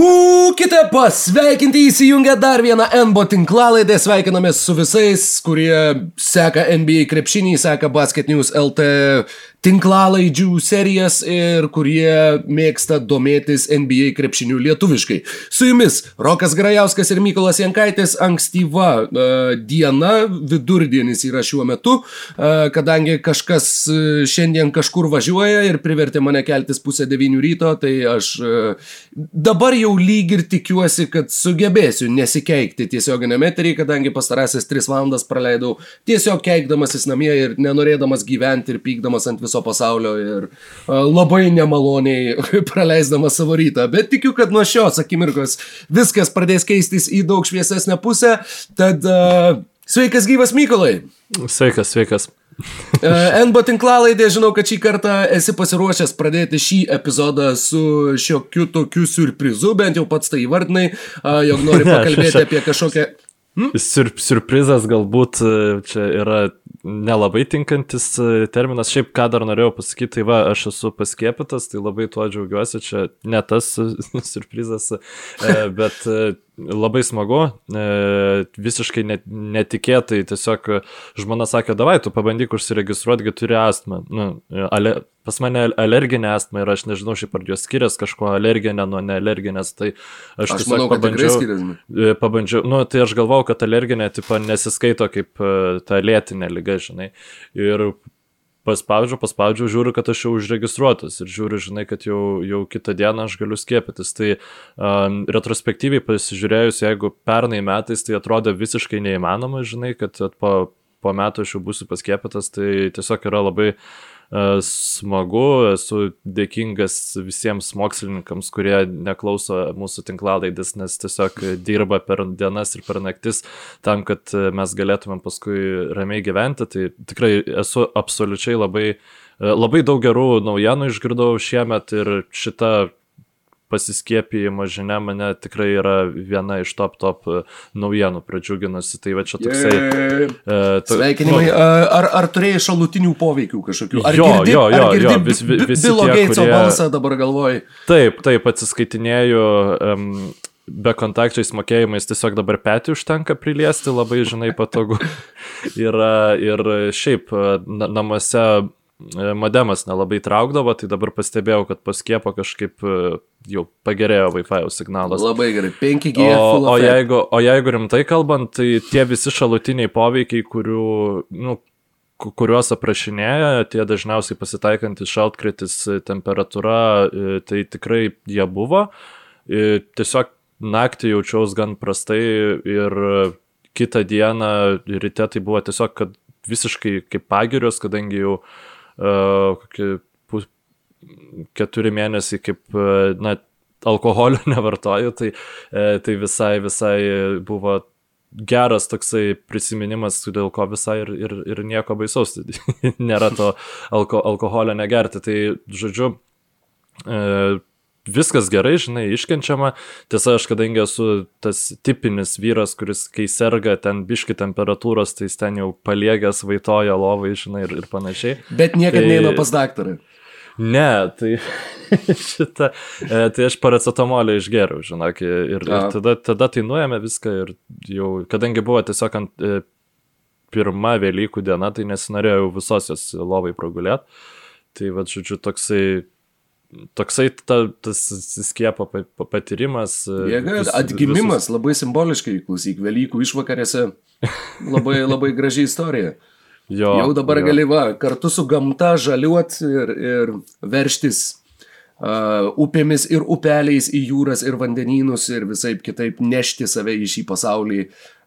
Būkite pasveikinti įsijungę dar vieną NBO tinklalaidę, sveikinamės su visais, kurie seka NBA krepšinį, seka Basket News LT tinklalaidžių serijas ir kurie mėgsta domėtis NBA krepšiniu lietuviškai. Su jumis Rokas Grajauskas ir Mykolas Jankaitis ankstyva uh, diena, vidurdienis yra šiuo metu, uh, kadangi kažkas uh, šiandien kažkur važiuoja ir privertė mane keltis pusę devynių ryto, tai aš uh, dabar jau lyg ir tikiuosi, kad sugebėsiu nesikeikti tiesioginėme eterį, kadangi pastarasis tris valandas praleidau tiesiog keikdamasis namie ir nenorėdamas gyventi ir pykdamas ant viso pasaulio ir uh, labai nemaloniai praleisdamas savo rytą. Bet tikiu, kad nuo šios akimirkos viskas pradės keistis į daug šviesesnę pusę. Tad uh, sveikas gyvas Mykolai. Sveikas, sveikas. NBO tinklalaidė, žinau, kad šį kartą esi pasiruošęs pradėti šį epizodą su šiokiu tokiu surprizu, bent jau pats tai įvardinai, jog nori pakalbėti apie kažkokią... Hmm? Sur, surprizas galbūt čia yra nelabai tinkantis terminas. Šiaip ką dar norėjau pasakyti, tai va, aš esu paskėpytas, tai labai tuo džiaugiuosi, čia ne tas surprizas, bet labai smagu, visiškai netikėtai, tiesiog žmona sakė, davai, tu pabandyk užsiregistruoti, turi astmą. Nu, ale, pas mane alerginė astma ir aš nežinau, šiaip ar jos skiriasi kažko alerginė nuo nealerginės, tai aš, aš manau, pabandžiau, pabandžiau, nu, tai aš galvau, kad alerginė tipo nesiskaito kaip ta lėtinė lyga, žinai. Ir paspaudžiu, paspaudžiu, žiūriu, kad aš jau užregistruotas ir žiūriu, žinai, kad jau, jau kitą dieną aš galiu skiepytis. Tai um, retrospektyviai pasižiūrėjus, jeigu pernai metais tai atrodė visiškai neįmanoma, žinai, kad po, po metų aš jau būsiu paskiepytas, tai tiesiog yra labai uh, smagu, esu dėkingas visiems mokslininkams, kurie neklauso mūsų tinklalaidės, nes tiesiog dirba per dienas ir per naktis tam, kad mes galėtumėm paskui ramiai gyventi. Tai tikrai esu absoliučiai labai, labai daug gerų naujienų išgirdau šiemet ir šita pasiskiepijimo žinia mane tikrai yra viena iš top top e, naujienų pradžiuginusi. Tai va čia toksai... Yeah. Uh, to, Sveikinimai. Nu, ar, ar turėjai šalutinių poveikių kažkokių? Ar jo, girdi, jo, jo, ar girdi jo, vis, vis, visi Bilo Geitso kurie... balsą dabar galvoji? Taip, taip, atsiskaitinėjau. Um, be kontakčiais mokėjimais tiesiog dabar petį užtenka priliesti, labai, žinai, patogu. yra, ir šiaip na, namuose E, modemas nelabai traukdavo, tai dabar pastebėjau, kad po skiepo kažkaip e, jau pagerėjo Wi-Fi signalas. Labai gerai, 5G. O, o, jeigu, o jeigu rimtai kalbant, tai tie visi šalutiniai poveikiai, kurių, nu, kuriuos aprašinėja, tie dažniausiai pasitaikantis šaltkritis temperatūra, e, tai tikrai jie buvo. Tiesiog naktį jaučiausi gan prastai ir kitą dieną ryte tai buvo tiesiog, kad visiškai kaip pagirios, kadangi jau uh, kokie pus, keturi mėnesiai kaip, na, alkoholio nevartoju, tai, tai visai, visai buvo geras toksai prisiminimas, dėl ko visai ir, ir, ir nieko baisaus, nėra to alko, alkoholio negerti. Tai, žodžiu, viskas gerai, žinai, iškenčiama. Tiesa, aš kadangi esu tas tipinis vyras, kuris kai serga ten biški temperatūros, tai ten jau paliegęs vaitoja lovai, žinai, ir, ir panašiai. Bet niekada tai... neina pas daktarą. Ne, tai šitą, e, tai aš paracetamolį išgeriau, žinok, ir, ir tada, tada tai nuėmė viską ir jau, kadangi buvo tiesiog ant e, pirma Velykų diena, tai nesinorėjau visos jos lovai pragulėti. Tai va, žodžiu, toksai toksai ta, tas skiepo patyrimas. E, Jėga, vis, atgimimas, visus... labai simboliškai, klausyk, Velykų išvakarėse. Labai, labai graži istorija. Jo, Jau dabar jo. gali va, kartu su gamta žaliuot ir, ir verštis uh, upėmis ir upeliais į jūras ir vandenynus ir visai kitaip nešti save į šį pasaulį,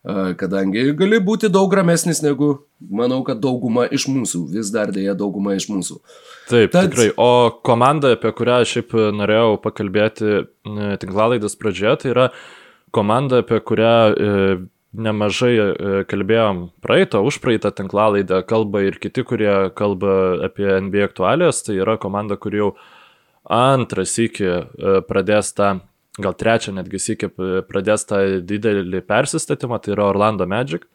kadangi gali būti daug ramesnis negu, manau, kad dauguma iš mūsų, vis dar dėja dauguma iš mūsų. Taip, Tad... tikrai. O komanda, apie kurią šiaip norėjau pakalbėti e, tinklalaidės pradžioje, tai yra komanda, apie kurią e, nemažai e, kalbėjom praeitą, užpraeitą tinklalaidę, kalba ir kiti, kurie kalba apie NBA aktualijas. Tai yra komanda, kuri jau antras iki pradės tą, gal trečią netgi iki pradės tą didelį persistatymą, tai yra Orlando Magic.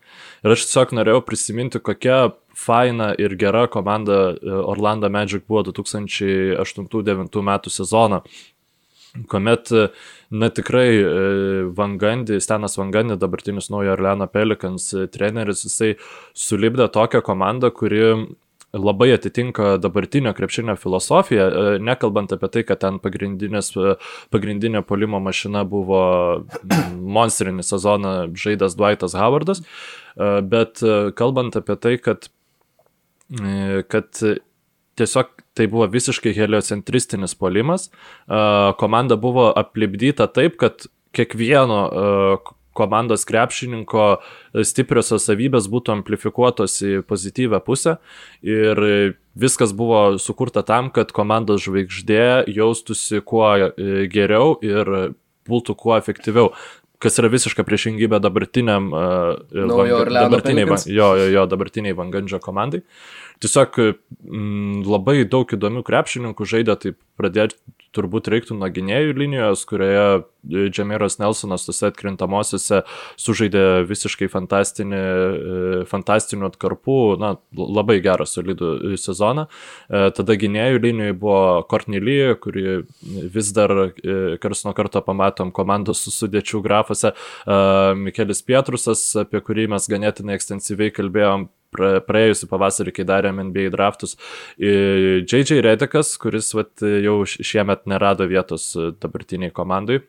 Ir aš tiesiog norėjau prisiminti, kokia faina ir gera komanda e, Orlando Magic buvo 2008-2009 metų sezoną. kuomet, na tikrai, Vangandi, Stenas Vangandi, dabartinis Naujo Orleano Pelikans treneris, jisai sulibdė tokią komandą, kuri labai atitinka dabartinio krepšinio filosofiją, e, nekalbant apie tai, kad ten e, pagrindinė polimo mašina buvo monstrinį sezoną žaidas Dwightas Howardas, e, bet kalbant apie tai, kad, kad tiesiog tai buvo visiškai heliocentristinis polimas, komanda buvo aplipdyta taip, kad kiekvieno komandos krepšininko stipriosios savybės būtų amplifikuotos į pozityvę pusę. Ir viskas buvo sukurta tam, kad komandos žvaigždė jaustųsi kuo e, geriau ir būtų kuo efektyviau. Kas yra visiška priešingybė dabartiniam uh, dabartiniai, jo, jo, jo, dabartiniai Vangandžio komandai. Tiesiog m, labai daug įdomių krepšininkų žaidė, tai pradėti turbūt reiktų nuo gynėjų linijos, kurioje e, Džemiras Nelsonas tose atkrintamosiose sužaidė visiškai e, fantastinių atkarpų, na, labai gerą solidų e, sezoną. Tada gynėjų linijoje buvo Lee, kuri vis dar kars nuo karto pamatom komandos sudėčių grafuose, Mikelis Pietrusas, apie kurį mes ganėtinai ekstensyviai kalbėjom praėjusią pavasarį, kai darėm NBA draftus, J.J. Redikas, kuris vat, jau šiemet nerado vietos dabartiniai komandai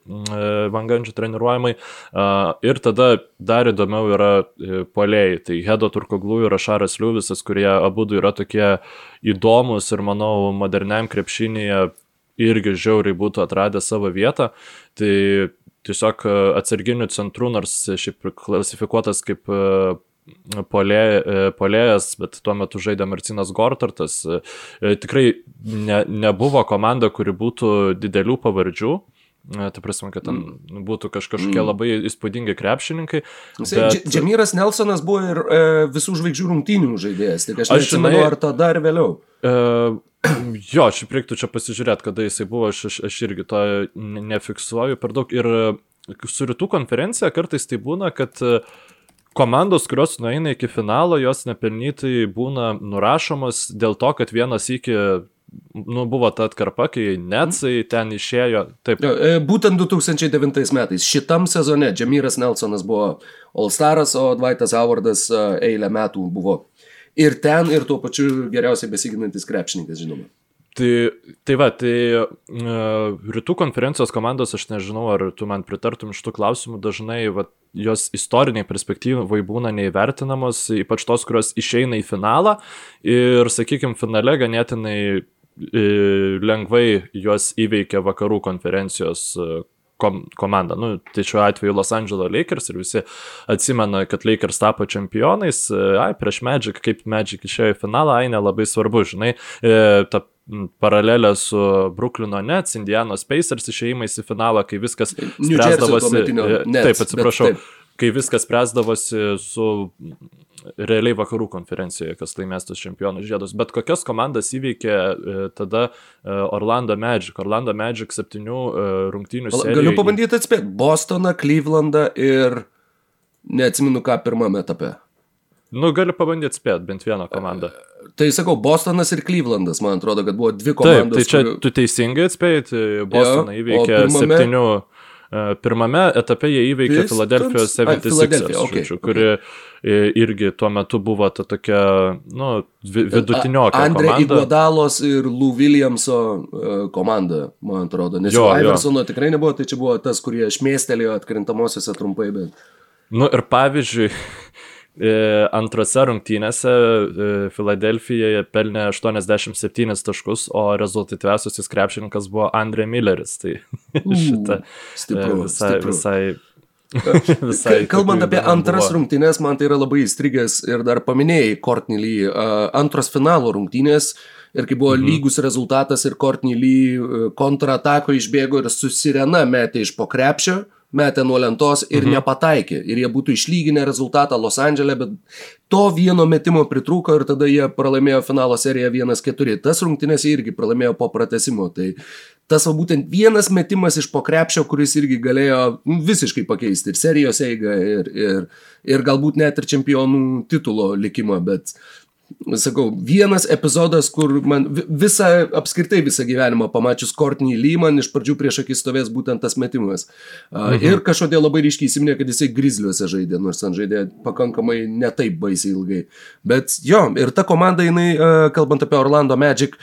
Vangandžių treniruojamai. Ir tada dar įdomiau yra polėjai, tai Hedo Turkoglų ir Ašaras Liuvisas, kurie abu yra tokie įdomus ir manau moderniam krepšinėje irgi žiauriai būtų atradę savo vietą. Tai tiesiog atsarginių centrų, nors šiaip klasifikuotas kaip polė, e, polėjas, bet tuo metu žaidė Marcinas Gortartas. E, e, tikrai ne, nebuvo komanda, kuri būtų didelių pavardžių. Tai prasme, kad ten mm. būtų kažkokie mm. labai įspūdingi krepšininkai. Bet... Džemyras Nelsonas buvo ir e, visų žvaigždžių rungtynių žaidėjas, tik aš neatsimenu, ar to dar vėliau. E, jo, šiaip reiktų čia pasižiūrėti, kada jisai buvo, aš, aš, aš irgi to nefiksuoju per daug. Ir su rytų konferencija kartais tai būna, kad e, komandos, kurios nueina iki finalo, jos nepelnytai būna nurašomos dėl to, kad vienas iki nu, buvo ta atkarpa, kai Netsai ten išėjo. Taip. E, būtent 2009 metais šitam sezone Džemyras Nelsonas buvo All Staras, o Dwightas Howardas e, eilę metų buvo ir ten, ir tuo pačiu geriausiai besiginantis krepšininkas, žinoma. Tai, tai va, tai uh, rytų konferencijos komandos, aš nežinau, ar tu man pritartum šitų klausimų, dažnai va, jos istoriniai perspektyvai būna neįvertinamos, ypač tos, kurios išeina į finalą ir, sakykime, finale ganėtinai e, lengvai juos įveikia vakarų konferencijos e, kom, komanda. Nu, tai šiuo atveju Los Angeles Lakers ir visi atsimena, kad Lakers tapo čempionais. E, ai, prieš Magic, kaip Magic išėjo į finalą, ai, nelabai svarbu, žinai. Ta paralelę su Brooklyno Nets, Indianos Pacers išėjimais į finalą, kai viskas spręsdavosi. E, taip, atsiprašau. Taip. Kai viskas spręsdavosi su realiai vakarų konferencijoje, kas laimės tos čempionų žiedus. Bet kokias komandas įveikė e, tada e, Orlando Magic? Orlando Magic septynių rungtynių seriją. Galiu pabandyti atspėti. Bostoną, Clevelandą ir neatsimenu ką pirmame etape. Nu, gali pabandyti spėti bent vieną komandą. Tai sakau, Bostonas ir Clevelandas, man atrodo, kad buvo dvi komandos. Taip, tai čia kurių... tu teisingai atspėjai, tai Bostoną jo, įveikė pirmame... septynių. E, pirmame etape jie įveikė Filadelfijos 76, okay, žodžiu, kuri okay. irgi tuo metu buvo ta tokia, nu, vidutiniokė. Andrė Iguodalos ir Lou Williamso e, komanda, man atrodo. Nes jo, Iversono jo. tikrai nebuvo, tai čia buvo tas, kurie šmėstelėjo atkrintamosiose trumpai, bet... Nu ir pavyzdžiui, E, antrose rungtynėse e, Filadelfijoje pelnė 87 taškus, o rezultatyviausiasis krepšininkas buvo Andre Milleris. Tai šitą stipru, visai, stipru. visai Visai Kalbant apie antras buvo. rungtynės, man tai yra labai įstrigęs ir dar paminėjai Courtney Lee. Antros finalo rungtynės ir kai buvo mhm. lygus rezultatas ir Courtney Lee kontratako išbėgo ir su sirena metė iš po krepšio. Uh, metė nuo lentos ir mhm. nepataikė. Ir jie būtų išlyginę rezultatą Los Andželė, bet to vieno metimo pritrūko ir tada jie pralaimėjo finalo seriją 1-4. Tas rungtynės irgi pralaimėjo po pratesimo. Tai tas va būtent vienas metimas iš po krepšio, kuris irgi galėjo nu, visiškai pakeisti ir serijos eigą, ir, ir, ir galbūt net ir čempionų titulo likimą, bet sakau, vienas epizodas, kur man visą, apskritai visą gyvenimą pamačius Kortnį Lee, man iš pradžių prieš akis stovės būtent tas metimas. Mhm. Ir kažkodėl labai ryškiai įsiminė, kad jisai grizliuose žaidė, nors ten žaidė pakankamai netaip baisiai ilgai. Bet jo, ir ta komanda, jinai, kalbant apie Orlando Magic,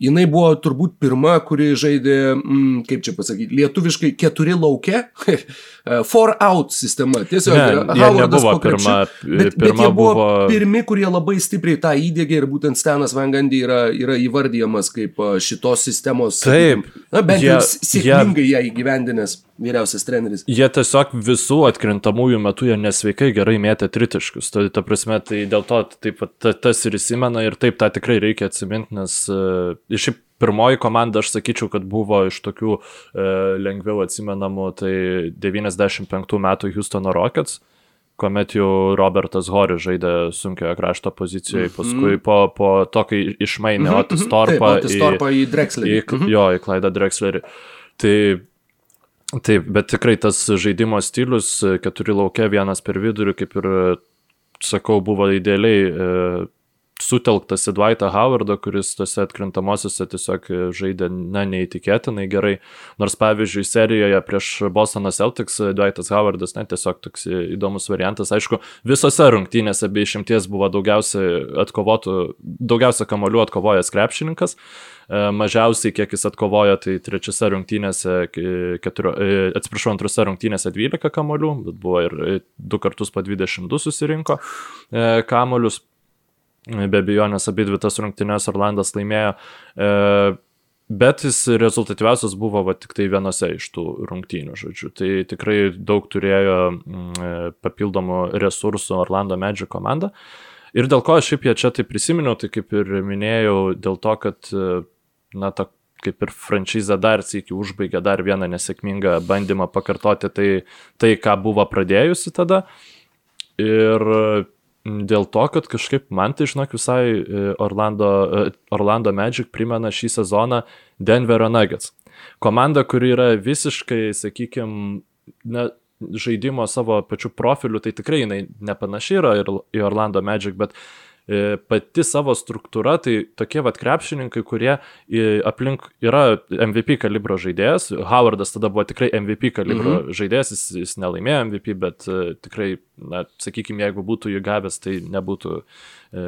jinai buvo turbūt pirma, kuri žaidė, mm, kaip čia pasakyti, lietuviškai keturi laukia, four out sistema. Tiesiog ne, Howardas pirma, bet, pirma bet jie buvo, buvo pirmi, kurie labai stipriai tą įdėgė ir būtent Stenas Vangandy yra, yra įvardyjamas kaip šitos sistemos. Taip. Na, bent jau sėkmingai ją įgyvendinęs vyriausias treneris. Jie tiesiog visų atkrintamųjų metų jie nesveikai gerai mėtė tritiškus. Ta, ta prasme, tai dėl to taip, ta, tas ir įsimena ir taip tą tikrai reikia atsiminti, nes uh, šiaip pirmoji komanda, aš sakyčiau, kad buvo iš tokių uh, lengviau atsimenamų, tai 95 metų Houstono Rockets kuomet jau Robertas Horis žaidė sunkiojo krašto pozicijoje, paskui po, po to, kai išmainė Mhm, Otis mhm. Torpą Otis Torpą į Drexlerį. Į, jo, į Klaidą Drexlerį. Tai Taip, bet tikrai tas žaidimo stilius, keturi laukia, vienas per vidurį, kaip ir sakau, buvo idealiai e, sutelktas į Dwightą Howardą, kuris tose atkrintamosiose tiesiog e, žaidė, na, neįtikėtinai gerai. Nors, pavyzdžiui, serijoje prieš Bostoną Celtics e, Dwightas Howardas, na, tiesiog toks e, įdomus variantas. Aišku, visose rungtynėse be išimties buvo daugiausia atkovotų, daugiausia kamolių atkovojęs krepšininkas. E, Mažiausiai, kiek jis atkovojo, tai trečiose rungtynėse, ke- keturio, e, atsiprašau, antrose rungtynėse 12 kamolių, bet buvo ir e, du kartus po 22 susirinko e, kamolius. Be abejonės abi dvi tas rungtynės Orlandas laimėjo, e, bet jis rezultatyviausias buvo va, tik tai vienose iš tų rungtynių, žodžiu. Tai tikrai daug turėjo mm, e, papildomų resursų Orlando Magic komanda. Ir dėl ko aš šiaip ją čia tai prisiminiau, tai kaip ir minėjau, dėl to, kad, e, na, ta kaip ir franšizė dar sėki užbaigė dar vieną nesėkmingą bandymą pakartoti tai, tai ką buvo pradėjusi tada. Ir dėl to, kad kažkaip man tai, žinok, visai e, Orlando, e, Orlando Magic primena šį sezoną Denverio Nuggets. Komanda, kuri yra visiškai, sakykime, ne, žaidimo savo pačių profilių, tai tikrai jinai nepanašiai yra į Orlando Magic, bet e, pati savo struktūra, tai tokie vat krepšininkai, kurie e, aplink yra MVP kalibro žaidėjas. Howardas tada buvo tikrai MVP kalibro mhm. žaidėjas, jis, jis nelaimėjo MVP, bet e, tikrai, na, sakykime, jeigu būtų jų gavęs, tai nebūtų e,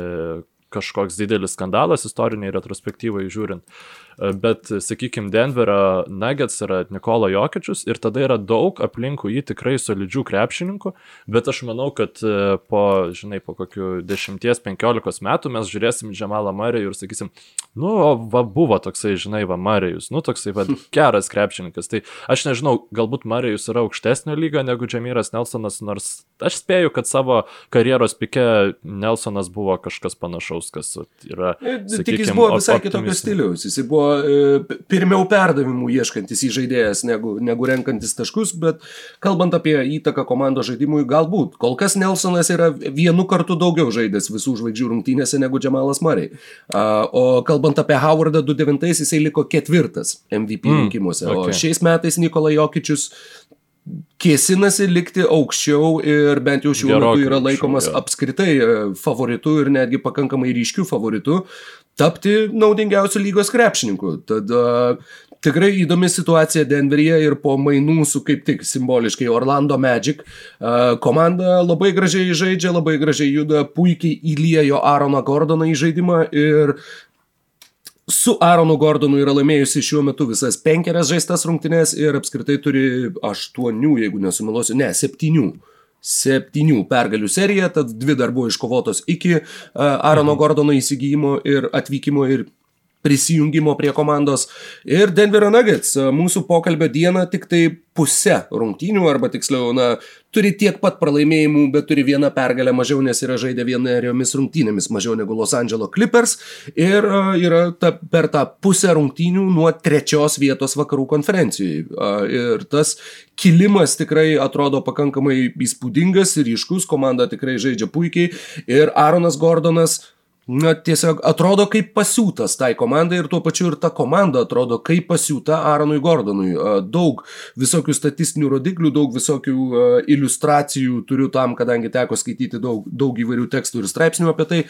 kažkoks didelis skandalas istoriniai retrospektyvai žiūrint. E, Bet, sakykime, Denverio Nuggets yra Nikola Jokičius ir tada yra daug aplinkų jį tikrai solidžių krepšininkų, bet aš manau, kad e, po, žinai, po kokių 10-15 metų mes žiūrėsim Džemalą Marijų ir sakysim, nu, va buvo toksai, žinai, va Marijus, nu, toksai va geras krepšininkas. Tai aš nežinau, galbūt Marijus yra aukštesnio lygio negu Džemyras Nelsonas, nors aš spėju, kad savo karjeros pike Nelsonas buvo kažkas panašaus, kas yra. E, Tik jis sakykim, buvo visai kitokio stiliaus. Jis buvo e, pirmiau perdavimų ieškantis įžaidėjas negu, negu renkantis taškus, bet kalbant apie įtaką komandos žaidimui, galbūt. Kol kas Nelsonas yra vienu kartu daugiau žaidęs visų žvaigždžių rungtynėse negu Džemalas Mariai. O kalbant apie Howardą 29, jisai liko ketvirtas MVP mm, rinkimuose. O okay. šiais metais Nikola Jokičius kėsinasi likti aukščiau ir bent jau šiuo metu yra aukščiau, laikomas jo. apskritai e, favoritu ir netgi pakankamai ryškiu favoritu tapti naudingiausiu lygos krepšininku. Tad tikrai įdomi situacija Denveryje ir po mainų su kaip tik simboliškai Orlando Magic. Uh, komanda labai gražiai žaidžia, labai gražiai juda, puikiai įliejo Aaroną Gordoną į žaidimą ir su Aaronu Gordonu yra laimėjusi šiuo metu visas penkerias žaistas rungtynes ir apskritai turi aštuonių, jeigu nesumeluosiu, ne, septynių. Septynių pergalių serija, tad dvi dar buvo iškovotos iki uh, Aarono Gordono įsigijimo ir atvykimo ir prisijungimo prie komandos. Ir Denverio Nuggets a, mūsų pokalbio dieną tik tai pusę rungtynių, arba tiksliau, na, turi tiek pat pralaimėjimų, bet turi vieną pergalę mažiau, nes yra žaidę vieneriomis rungtynėmis mažiau negu Los Angeles Clippers ir a, yra ta, per tą pusę rungtynių nuo trečios vietos vakarų konferencijoje. A, Ir tas kilimas tikrai atrodo pakankamai įspūdingas ir ryškus, komanda tikrai žaidžia puikiai ir Aaronas Gordonas na, tiesiog atrodo kaip pasiūtas tai komandai ir tuo pačiu ir ta komanda atrodo kaip pasiūta Aaronui Gordonui. Daug visokių statistinių rodiklių, daug visokių iliustracijų turiu tam, kadangi teko skaityti daug, daug įvairių tekstų ir straipsnių apie tai,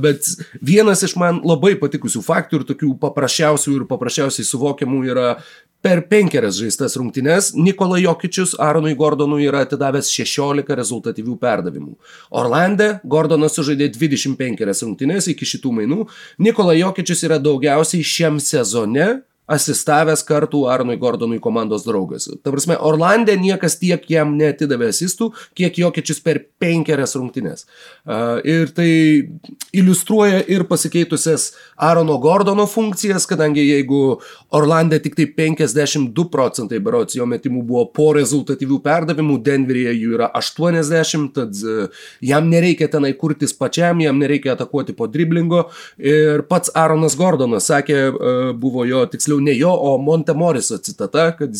bet vienas iš man labai patikusių faktų ir tokių paprasčiausių ir paprasčiausiai suvokiamų yra Per penkerias žaistas rungtynes Nikola Jokičius Aaronui Gordonui yra atidavęs 16 rezultatyvių perdavimų. Orlande Gordonas sužaidė 25 rungtynes iki šitų mainų. Nikola Jokičius yra daugiausiai šiam sezone asistavęs kartu Arnui Gordonui komandos draugas. Ta prasme, Orlandė niekas tiek jam netidavė asistų, kiek Jokičius per penkerias rungtynes. Ir tai iliustruoja ir pasikeitusias Arono Gordono funkcijas, kadangi jeigu Orlandė tik tai 52 procentai berots jo metimų buvo po rezultatyvių perdavimų, Denveryje jų yra 80, tad uh, jam nereikia tenai kurtis pačiam, jam nereikia atakuoti po driblingo. Ir pats Aronas Gordonas sakė, uh, buvo jo tiksliau ne jo, o Montemoriso citata, kad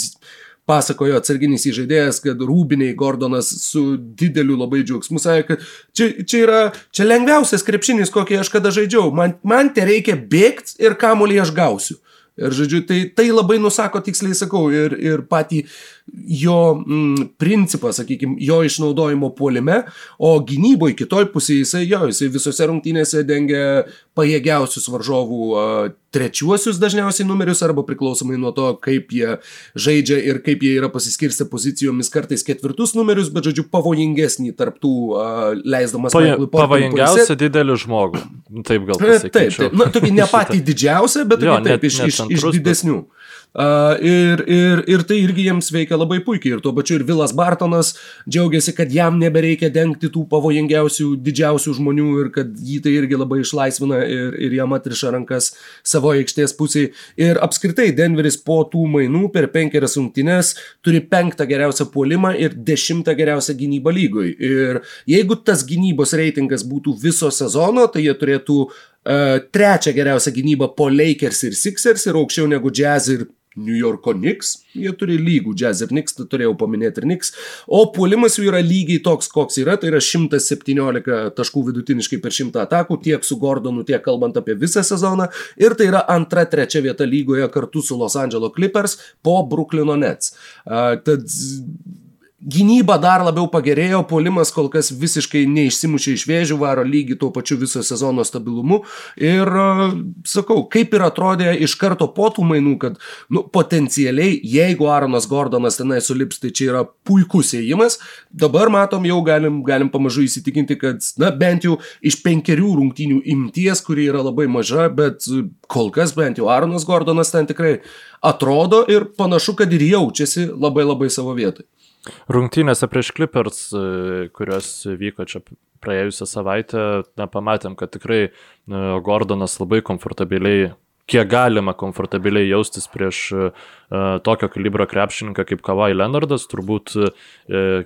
pasakojo atsarginis įžaidėjas, kad rūbiniai Gordonas su dideliu labai džiaugsmu sakė, kad čia, čia yra čia lengviausias krepšinis, kokį aš kada žaidžiau. Man, man te reikia bėgti ir kamuolį aš gausiu. Ir žodžiu, tai, tai labai nusako tiksliai sakau ir, ir patį jo mm, principą, sakykime, jo išnaudojimo puolime, o gynyboje kitoj pusėje jisai jo, jisai visose rungtynėse dengia pajėgiausius varžovų a, trečiuosius dažniausiai numerius arba priklausomai nuo to, kaip jie žaidžia ir kaip jie yra pasiskirstę pozicijomis, kartais ketvirtus numerius, bet žodžiu pavojingesnį tarptų a, leisdamas. Paja, pavojingiausią didelį žmogų. Taip gal pasakyčiau. Taip, taip. Na, tokį ne patį didžiausią, bet jo, taip, net, iš, net iš, iš didesnių. Bet... Uh, ir, ir, ir tai irgi jiems veikia labai puikiai. Ir tuo pačiu ir Vilas Bartonas džiaugiasi, kad jam nebereikia dengti tų pavojingiausių, didžiausių žmonių ir kad jį tai irgi labai išlaisvina ir, ir jam atriša rankas savo aikštės pusėje. Ir apskritai Denveris po tų mainų per penkerias rungtynes turi penktą geriausią puolimą ir dešimtą geriausią gynybą lygoj. Ir jeigu tas gynybos reitingas būtų viso sezono, tai jie turėtų uh, trečią geriausią gynybą po Lakers ir Sixers ir aukščiau negu Jazz ir New Yorko Knicks, jie turi lygų Jazz ir Knicks, tai turėjau paminėti ir Knicks, o puolimas jų yra lygiai toks, koks yra, tai yra 117 taškų vidutiniškai per 100 atakų, tiek su Gordonu, tiek kalbant apie visą sezoną, ir tai yra antra, trečia vieta lygoje kartu su Los Angeles Clippers po Brooklyno Nets. Uh, tad Gynyba dar labiau pagerėjo, puolimas kol kas visiškai neišsimušė iš vėžių, varo lygi tuo pačiu viso sezono stabilumu. Ir sakau, kaip ir atrodė iš karto po tų mainų, kad nu, potencialiai, jeigu Aronas Gordonas tenai sulips, tai čia yra puikus ėjimas. Dabar matom, jau galim, galim pamažu įsitikinti, kad, na, bent jau iš penkerių rungtynių imties, kuri yra labai maža, bet kol kas bent jau Aronas Gordonas ten tikrai atrodo ir panašu, kad ir jaučiasi labai labai savo vietoj. Rungtynėse prieš Clippers, e, kurios vyko čia praėjusią savaitę, na, pamatėm, kad tikrai e, Gordonas labai komfortabiliai, kiek galima komfortabiliai jaustis prieš uh, tokio kalibro krepšininką kaip Kawhi Leonardas, turbūt uh,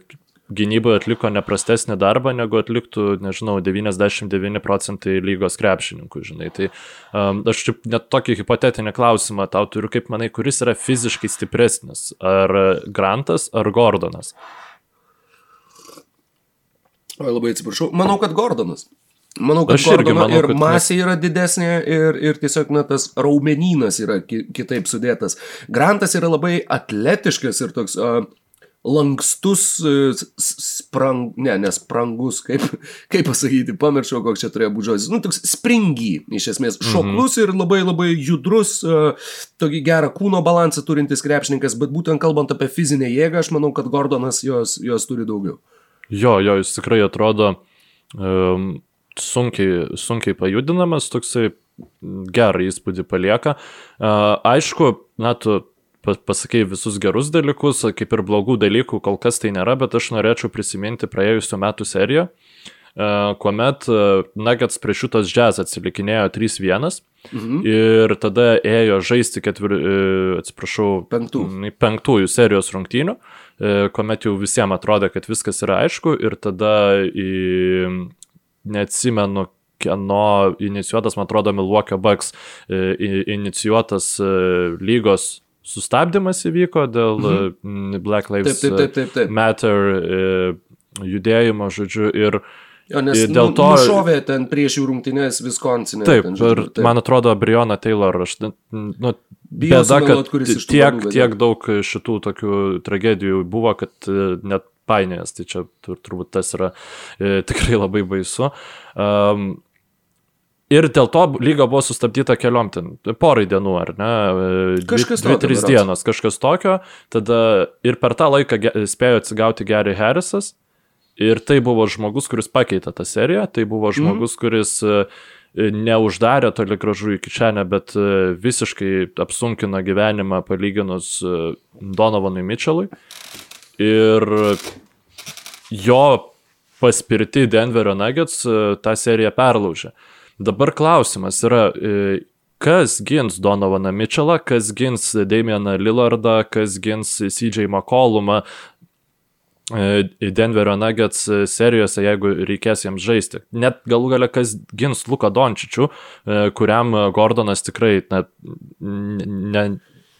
gynyboje atliko neprastesnį darbą, negu atliktų, nežinau, 99 procentai lygos krepšininkų, žinai. Tai um, aš čia net tokį hipotetinį klausimą tau turiu, kaip manai, kuris yra fiziškai stipresnis, ar Grantas, ar Gordonas? O, labai atsiprašau, manau, kad Gordonas. Manau, kad Gordono manau, ir kad masė yra didesnė ir, ir tiesiog na, tas raumenynas yra ki kitaip sudėtas. Grantas yra labai atletiškas ir toks uh, lankstus, e, sprang, ne, nesprangus, kaip, kaip pasakyti, pamiršau, koks čia turėjo būti žodis, nu, toks springy, iš esmės, mhm. šoklus ir labai labai judrus, uh, tokį gerą kūno balansą turintis krepšininkas, bet būtent kalbant apie fizinę jėgą, aš manau, kad Gordonas jos, jos turi daugiau. Jo, jo, jis tikrai atrodo um, sunkiai, sunkiai pajudinamas, toksai gerą įspūdį palieka. Uh, aišku, na, tu pasakei visus gerus dalykus, kaip ir blogų dalykų kol kas tai nėra, bet aš norėčiau prisiminti praėjusiu metu seriją, e, kuomet e, Nuggets prieš šitas jazz atsilikinėjo 3-1 mhm. ir tada ėjo žaisti ketvir, e, atsiprašau, Penktų. penktųjų serijos rungtynių, kuomet jau visiems atrodė, kad viskas yra aišku ir tada į, neatsimenu, kieno inicijuotas, man atrodo, Milwaukee Bucks inicijuotas lygos sustabdymas įvyko dėl mhm. Black Lives taip, taip, taip, taip. Matter e, judėjimo, žodžiu, ir Jo, nes Ir dėl nu- to- Nušovė ten prieš jų rungtynės Viskonsinė. Taip, ten, ir žodžiu, taip. man atrodo, Briona Taylor, aš nu, Bijau bėda, kad tiek, tiek daug šitų tokių tragedijų buvo, kad e, net painiojas, tai čia tur, turbūt tas yra e, tikrai labai baisu. Um, Ir dėl to lyga buvo sustabdyta keliom ten, porai dienų, ar ne? Dvi, Kažkas dvi tokio, trys berods. dienos, kažkas tokio. Tada ir per tą laiką spėjo atsigauti Gary Harrisas. Ir tai buvo žmogus, kuris pakeitė tą seriją. Tai buvo žmogus, mm. kuris e, neuždarė toli gražu iki čia, bet e, visiškai apsunkino gyvenimą palyginus e, Donovanui Mitchellui. Ir jo paspirti Denverio Nuggets tą seriją perlaužė. Dabar klausimas yra, e, kas gins Donovaną Mitchellą, kas gins Damieną Lillardą, kas gins CJ McCollumą e, Denverio Nuggets serijose, jeigu reikės jiems žaisti. Net galų gale, kas gins Luką Dončičių, e, kuriam Gordonas tikrai na, ne,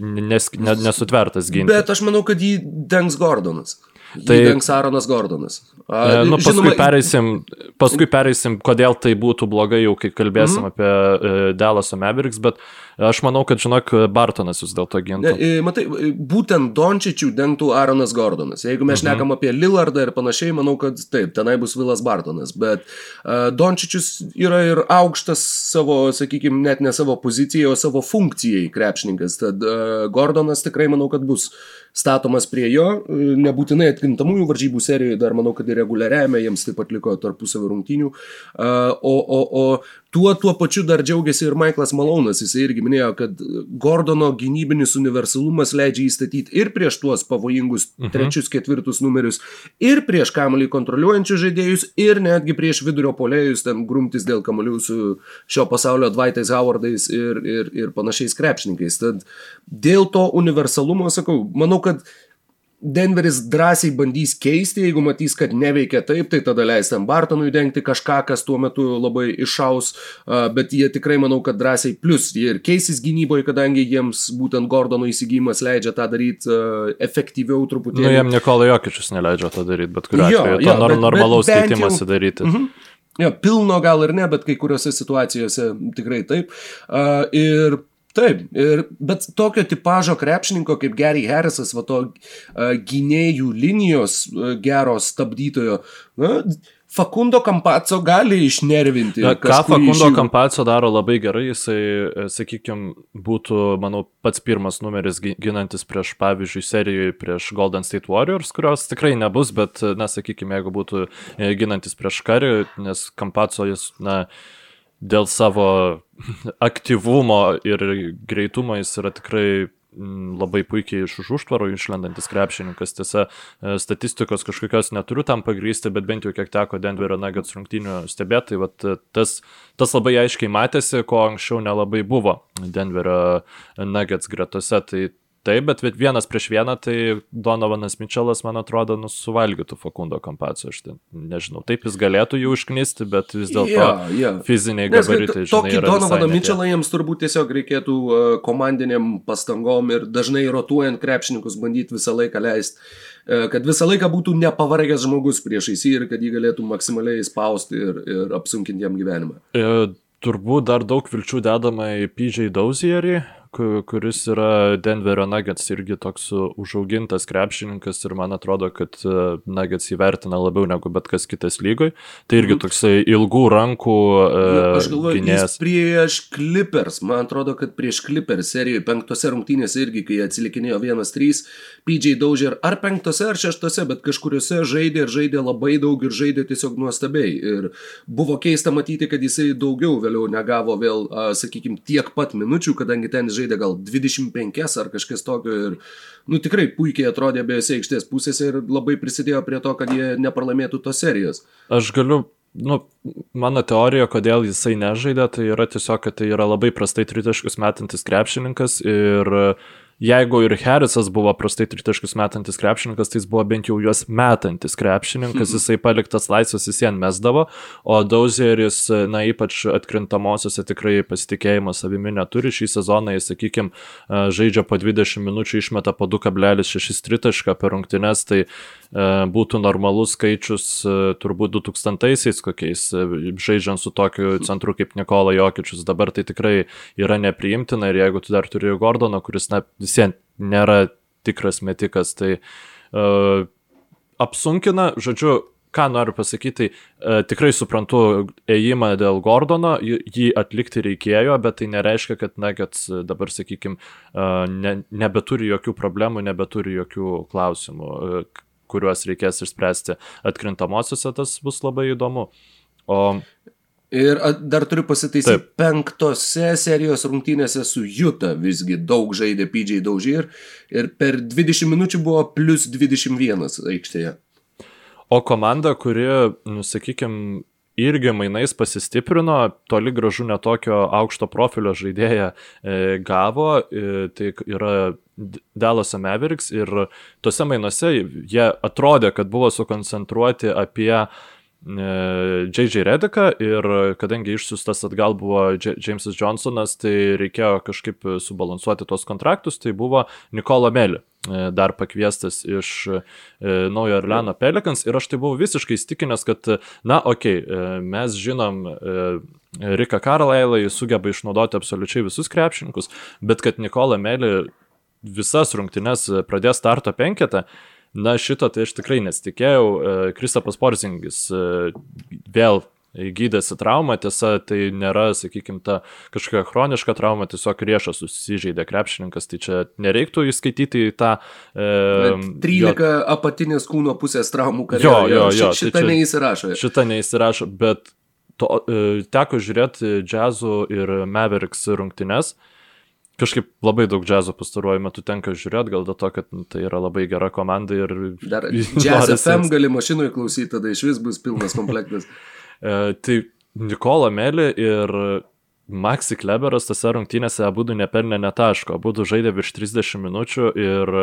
nes, ne, nesutvertas ginti. Bet aš manau, kad jį dengs Gordonas. Tai- dengs Aaronas Gordonas. E, Nu, paskui, pereisim, paskui pereisim, kodėl tai būtų blogai, jau kai kalbėsim mm -hmm. apie uh, Dallas Mavericks, bet aš manau, kad, žinok, Bartonas vis dėlto gintų. matai, būtent Dončičių dengtų Aaronas Gordonas. Jeigu mes Mhm. šnekam apie Lillardą ir panašiai, manau, kad taip, tenai bus Vilas Bartonas. Bet uh, Dončičius yra ir aukštas savo, sakykime, net ne savo pozicijai, o savo funkcijai krepšininkas. Tad uh, Gordonas tikrai manau, kad bus statomas prie jo, e, nebūtinai atkintamųjų varžybų serijoje, dar manau, kad ir reguliariame jiems taip pat liko tarpusavio rungtynių. O, o, o tuo, tuo pačiu dar džiaugiasi ir Michaelas Malonas, jis irgi minėjo, kad Gordono gynybinis universalumas leidžia įstatyti ir prieš tuos pavojingus mhm. trečius, ketvirtus numerius, ir prieš kamuolį kontroliuojančius žaidėjus, ir netgi prieš vidurio polėjus, ten grumtis dėl kamuolių su šio pasaulio Dvaitais Howardais ir, ir, ir panašiais krepšininkais. Tad dėl to universalumo, sakau, manau, kad Denveris drąsiai bandys keisti, jeigu matys, kad neveikia taip, tai tada leis tam Bartonui dengti kažką, kas tuo metu labai išaus, bet jie tikrai manau, kad drąsiai plus jie ir keisis gynyboje, kadangi jiems būtent Gordono įsigijimas leidžia tą daryti efektyviau Nu, truputėlį. jam Nikolai Jokičius neleidžia to daryti, bet kuriuo Jo, atveju. jo, To nor, bet- normalaus bent jau- daryti. Mhm. Ja, pilno gal ir ne, bet kai kuriuose situacijose tikrai taip. Uh, ir taip, ir, bet tokio tipožo krepšininko kaip Gary Harrisas, va to uh, gynėjų linijos uh, gero stabdytojo, na, Fakundo Kampaco gali išnervinti. Na, Ką Fakundo. Kampaco daro labai gerai, jisai, sakykime, būtų, manau, pats pirmas numeris gi- ginantis prieš, pavyzdžiui, serijoje prieš Golden State Warriors, kurios tikrai nebus, bet, na, sakykime, jeigu būtų e, ginantis prieš karį, nes Kampaco jis, na, dėl savo aktyvumo ir greitumo jis yra tikrai mm, labai puikiai iš už užtvaro išlendantis krepšininkas. Tiesa, e, statistikos kažkokios neturiu tam pagrysti, bet bent jau kiek teko Denverio Nuggets rungtynių stebėti, tai e, tas, tas labai aiškiai matėsi, ko anksčiau nelabai buvo Denverio Nuggets gretose. Tai Taip, bet vienas prieš vieną, tai Donovanas Mitčelas, man atrodo, nu, suvalgytų Fakundo kampaciją. Aš ten nežinau, taip jis galėtų jų užknisti, bet vis dėlto Jo, jo. fiziniai Nes gabaritai, to- tokį Donovaną. Mitchellą jiems turbūt tiesiog reikėtų uh, komandiniam pastangom ir dažnai rotuojant krepšininkus bandyti visą laiką leisti, uh, kad visą laiką būtų nepavargęs žmogus priešais jį ir kad jį galėtų maksimaliai spausti ir, ir apsunkinti jam gyvenimą. E, Turbūt dar daug vilčių dedama į PJ Dozierį, ku- kuris yra Denverio Nuggets irgi toks užaugintas krepšininkas ir man atrodo, kad e, Nuggets įvertina labiau negu bet kas kitas lygoj. Tai irgi toksai ilgų rankų e, Aš galvoju, jis gynėjas. prieš Clippers, man atrodo, kad prieš Clippers serijoje penktose rungtynėse irgi, kai atsilikinėjo 1-3, PJ Dozier ar penktose ar šeštose, bet kažkuriuose žaidė ir žaidė labai daug ir žaidė tiesiog nuostabiai. Ir buvo keista matyti, kad jisai daugiau vėliau negavo vėl, sakykime, tiek pat minučių, kadangi ten jis žaidė gal 25 ar kažkas tokio. Ir, nu, tikrai puikiai atrodė abiejose aikštės pusėse ir labai prisidėjo prie to, kad jie nepralaimėtų tos serijos. Aš galiu, nu, mano teorija, kodėl jisai nežaidė, tai yra tiesiog, kad tai yra labai prastai tritaškus metantis krepšininkas ir e, jeigu ir Harrisas buvo prastai tritaškus metantis krepšininkas, tai jis buvo bent jau juos metantis krepšininkas, jisai paliktas laisvas vis vien mesdavo, o Dozieris, e, na, ypač atkrintamosiose tikrai pasitikėjimo savimi neturi. Šį sezoną jis, sakykime, žaidžia po 20 minučių, išmeta po 2,6 tritašką per rungtynes, tai būtų normalus skaičius turbūt 2000-aisiais kokiais, žaidžiant su tokiu centru kaip Nikola Jokičius. Dabar tai tikrai yra nepriimtina ir jeigu tu dar turi Gordoną, kuris na, visiems nėra tikras metikas, tai uh, apsunkina, žodžiu, ką noriu pasakyti, tai e, tikrai suprantu ėjimą dėl Gordono, jį atlikti reikėjo, bet tai nereiškia, kad Nuggets dabar, sakykime, ne, nebeturi jokių problemų, nebeturi jokių klausimų, e, kuriuos reikės išspręsti atkrintamosiose, tas bus labai įdomu. O Ir dar turiu pasitaisyti, penktose serijos rungtynėse su Juta visgi daug žaidė PJ Daužir ir per 20 minučių buvo plus 21 aikštėje. O komanda, kuri, nu, sakykime, irgi mainais pasistiprino, toli gražu netokio aukšto profilio žaidėją e, gavo, e, tai yra Dallas Mavericks ir tuose mainuose jie atrodė, kad buvo sukoncentruoti apie e, J.J. Rediką ir kadangi išsiustas atgal buvo Jamesas Johnsonas, tai reikėjo kažkaip subalansuoti tos kontraktus, tai buvo Nikola Meli E, dar pakviestas iš e, Naujo Orleano Pelikans ir aš tai buvau visiškai įstikinęs, kad, na, okei, okay, mes žinom Rika Karlailą, jis sugeba išnaudoti absoliučiai visus krepšininkus, bet kad Nikola Meli visas rungtynes pradės starto penketą, na šito tai aš tikrai nesitikėjau. Kristapas Porzingis vėl gydėsi traumą, tiesa, tai nėra, sakykime, ta kažkokia chroniška trauma, tiesiog riešas susižeidė krepšininkas, tai čia nereiktų įskaityti į tą... E, 13 jo, apatinės kūno pusės traumų karjerą. Jo, jo, jo. Ši, šitą tai neįsirašo. Šitą neįsirašo, bet to, e, teko žiūrėti džiazų ir Mavericks rungtynes. Kažkaip labai daug džiazo pastaruoju metu tenka žiūrėti, gal dėl to, kad nu, tai yra labai gera komanda ir... Dar jazz FM gali mašinoje klausyti, tada iš vis bus pilnas komplektas. E, tai Nikola Meli ir Maxi Kleberas tose rungtynėse abu nepelnė netaško, abu žaidė virš 30 minučių ir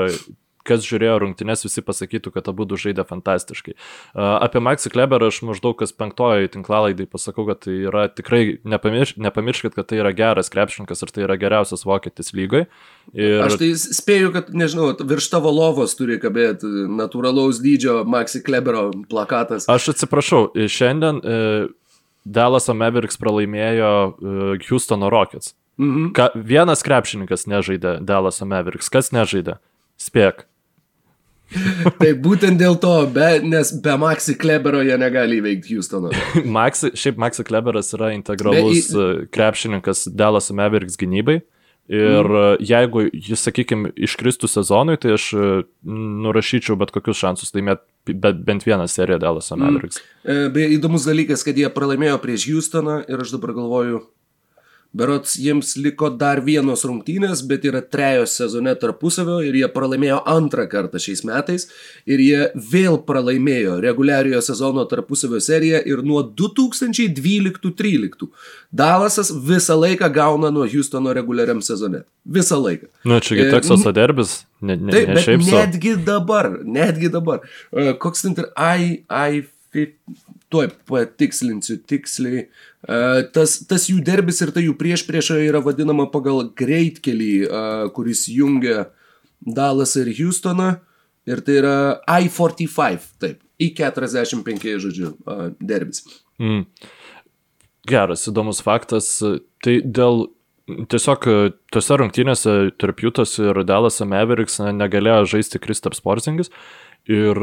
kas žiūrėjo rungtynes, visi pasakytų, kad abu žaidė fantastiškai. Apie Maxi Kleberą aš maždaug kas penktojo tinklalaidai pasakau, kad tai yra tikrai, nepamirš, nepamirškit, kad tai yra geras krepšininkas ir tai yra geriausias vokietis lygai. Ir... Aš tai spėju, kad, nežinau, virš tavo lovos turi kabėti natūralaus dydžio Maxi Klebero plakatas. Aš atsiprašau, šiandien e, Dallas Mavericks pralaimėjo e, Houstono Rockets. Mhm. Ka, vienas krepšininkas nežaidė Dallas Mavericks, kas nežaidė? Spėk. tai būtent dėl to, be, nes be Maxi Klebero jie negali įveikti Houstono. Maxi, šiaip Maxi Kleberas yra integralus be, į... E, krepšininkas Dallas Mavericks gynybai. Ir mm. jeigu jis, sakykime, iškristų sezonui, tai aš e, nurašyčiau bet kokius šansus laimėti bent vieną seriją Dallas mhm. Mavericks. Mm. Beje, įdomus dalykas, kad jie pralaimėjo prieš Houstoną ir aš dabar galvoju, Berots jiems liko dar vienos rungtynės, bet yra trejos sezone tarpusavio ir jie pralaimėjo antrą kartą šiais metais ir jie vėl pralaimėjo reguliariojo sezono tarpusavio seriją ir nuo 2012-13 Dalasas visą laiką gauna nuo Houstono reguliariam sezone. Visą laiką. Na, nu, čiagi e, Teksaso derbis. Ne, ne, taip, ne bet netgi dabar, netgi dabar. E, koks ten ir I, I, tuoj patikslinsiu tiksliai. E, tas, tas jų derbis ir ta jų priešprieša yra vadinama pagal greitkelį, e, kuris jungia Dalasą ir Houstoną. Ir tai yra I-45, taip, I-45, žodžiu, e, derbis. Mm. Geras, įdomus faktas. Tai dėl tiesiog tose rungtynėse tarp Jutos ir Dallas Mavericks negalėjo žaisti Kristaps Porzingis. Ir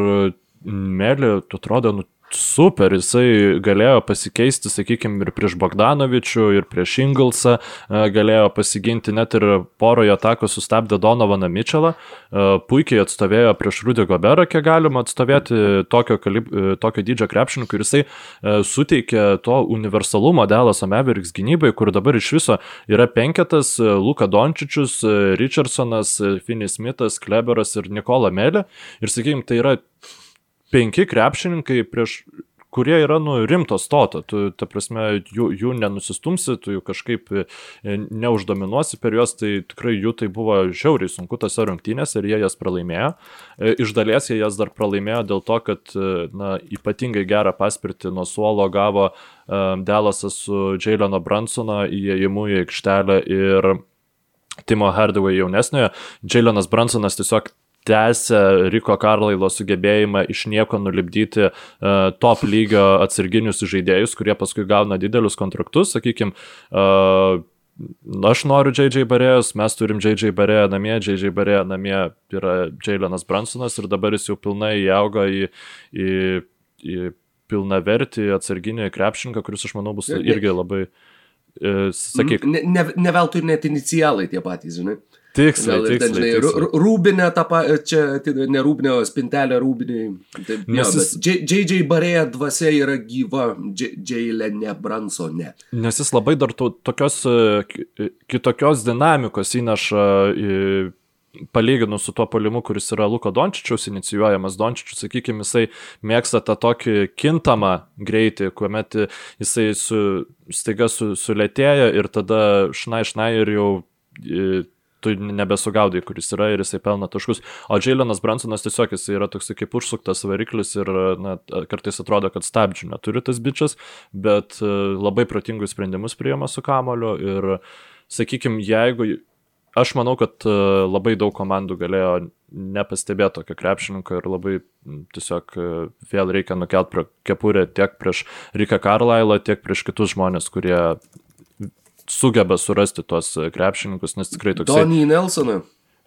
Melė, atrodo, nu, super, jisai galėjo pasikeisti, sakykime, ir prieš Bogdanovičių, ir prieš Inglesą, e, galėjo pasiginti net ir poroje atako sustabdė Donovaną Mitchellą, e, puikiai atstovėjo prieš Rudy Goberą, kiek galima atstovėti tokio, kalib, e, tokio dydžio krepšininkų ir jisai suteikė to universalumo Delaso Mavericks gynybai, kur dabar iš viso yra penketas Luka Dončičius, Richardsonas, Finis Smithas, Kleberas ir Nikola Melė. Ir sakykime, tai yra penki krepšininkai prieš kurie yra, nu, rimto stoto, tu, ta prasme, jų, jų nenusistumsi, tu jų kažkaip e, neuždominuosi per juos, tai tikrai jų tai buvo žiauriai sunku tose rungtynėse ir jie jas pralaimėjo. E, iš dalies jie jas dar pralaimėjo dėl to, kad, e, na, ypatingai gerą paspirtį nuo suolo gavo Delasas su Jaileno Bransono įėjimu į aikštelę ir Timo Hardaway jaunesniojo. Jailenas Bransonas tiesiog tęsia Riko Karlailo sugebėjimą iš nieko nulipdyti uh, top lygio atsarginius žaidėjus, kurie paskui gauna didelius kontraktus, sakykime, uh, aš noriu JJ Barėjos, mes turim JJ Barėją namie, JJ Barėja namie yra Jailenas Bransonas ir dabar jis jau pilnai įauga į, į, į pilna vertį atsarginį krepšininką, kuris aš manau bus irgi labai, e, sakyk. Ne, ne, ne veltui net inicialai tie patys, žinai. Tiksliai, tiksliai. Žinai, tiksliai. Rūbinė, ta, pa, čia ne rūbinė, spintelė rūbinė. Taip, Nes jis... JJ Barėja dvasia yra gyva, Jailenė Bransonė. Nes jis labai dar to, tokios e, kitokios dinamikos įneša palyginus su tuo polimu, kuris yra Luko Dončičiaus inicijuojamas, Dončičius, sakykime, jisai mėgsta tą tokį kintamą greitį, kuomet jisai su, staiga su, sulėtėja ir tada šnai šnai ir jau tu nebesugaudai, kuris yra ir jisai pelna taškus. O Jailenas Bransonas tiesiog jisai yra toks kaip užsuktas variklis ir na, kartais atrodo, kad stabdžių neturi tas bičias, bet e, labai protingus sprendimus priima su kamoliu ir, sakykime, jeigu aš manau, kad e, labai daug komandų galėjo nepastebėti tokio krepšininko ir labai tiesiog e, vėl reikia nukelt kepurę tiek prieš Riką Karlailą, tiek prieš kitus žmonės, kurie sugeba surasti tuos e, krepšininkus, nes tikrai toks... Donny Nelsoną.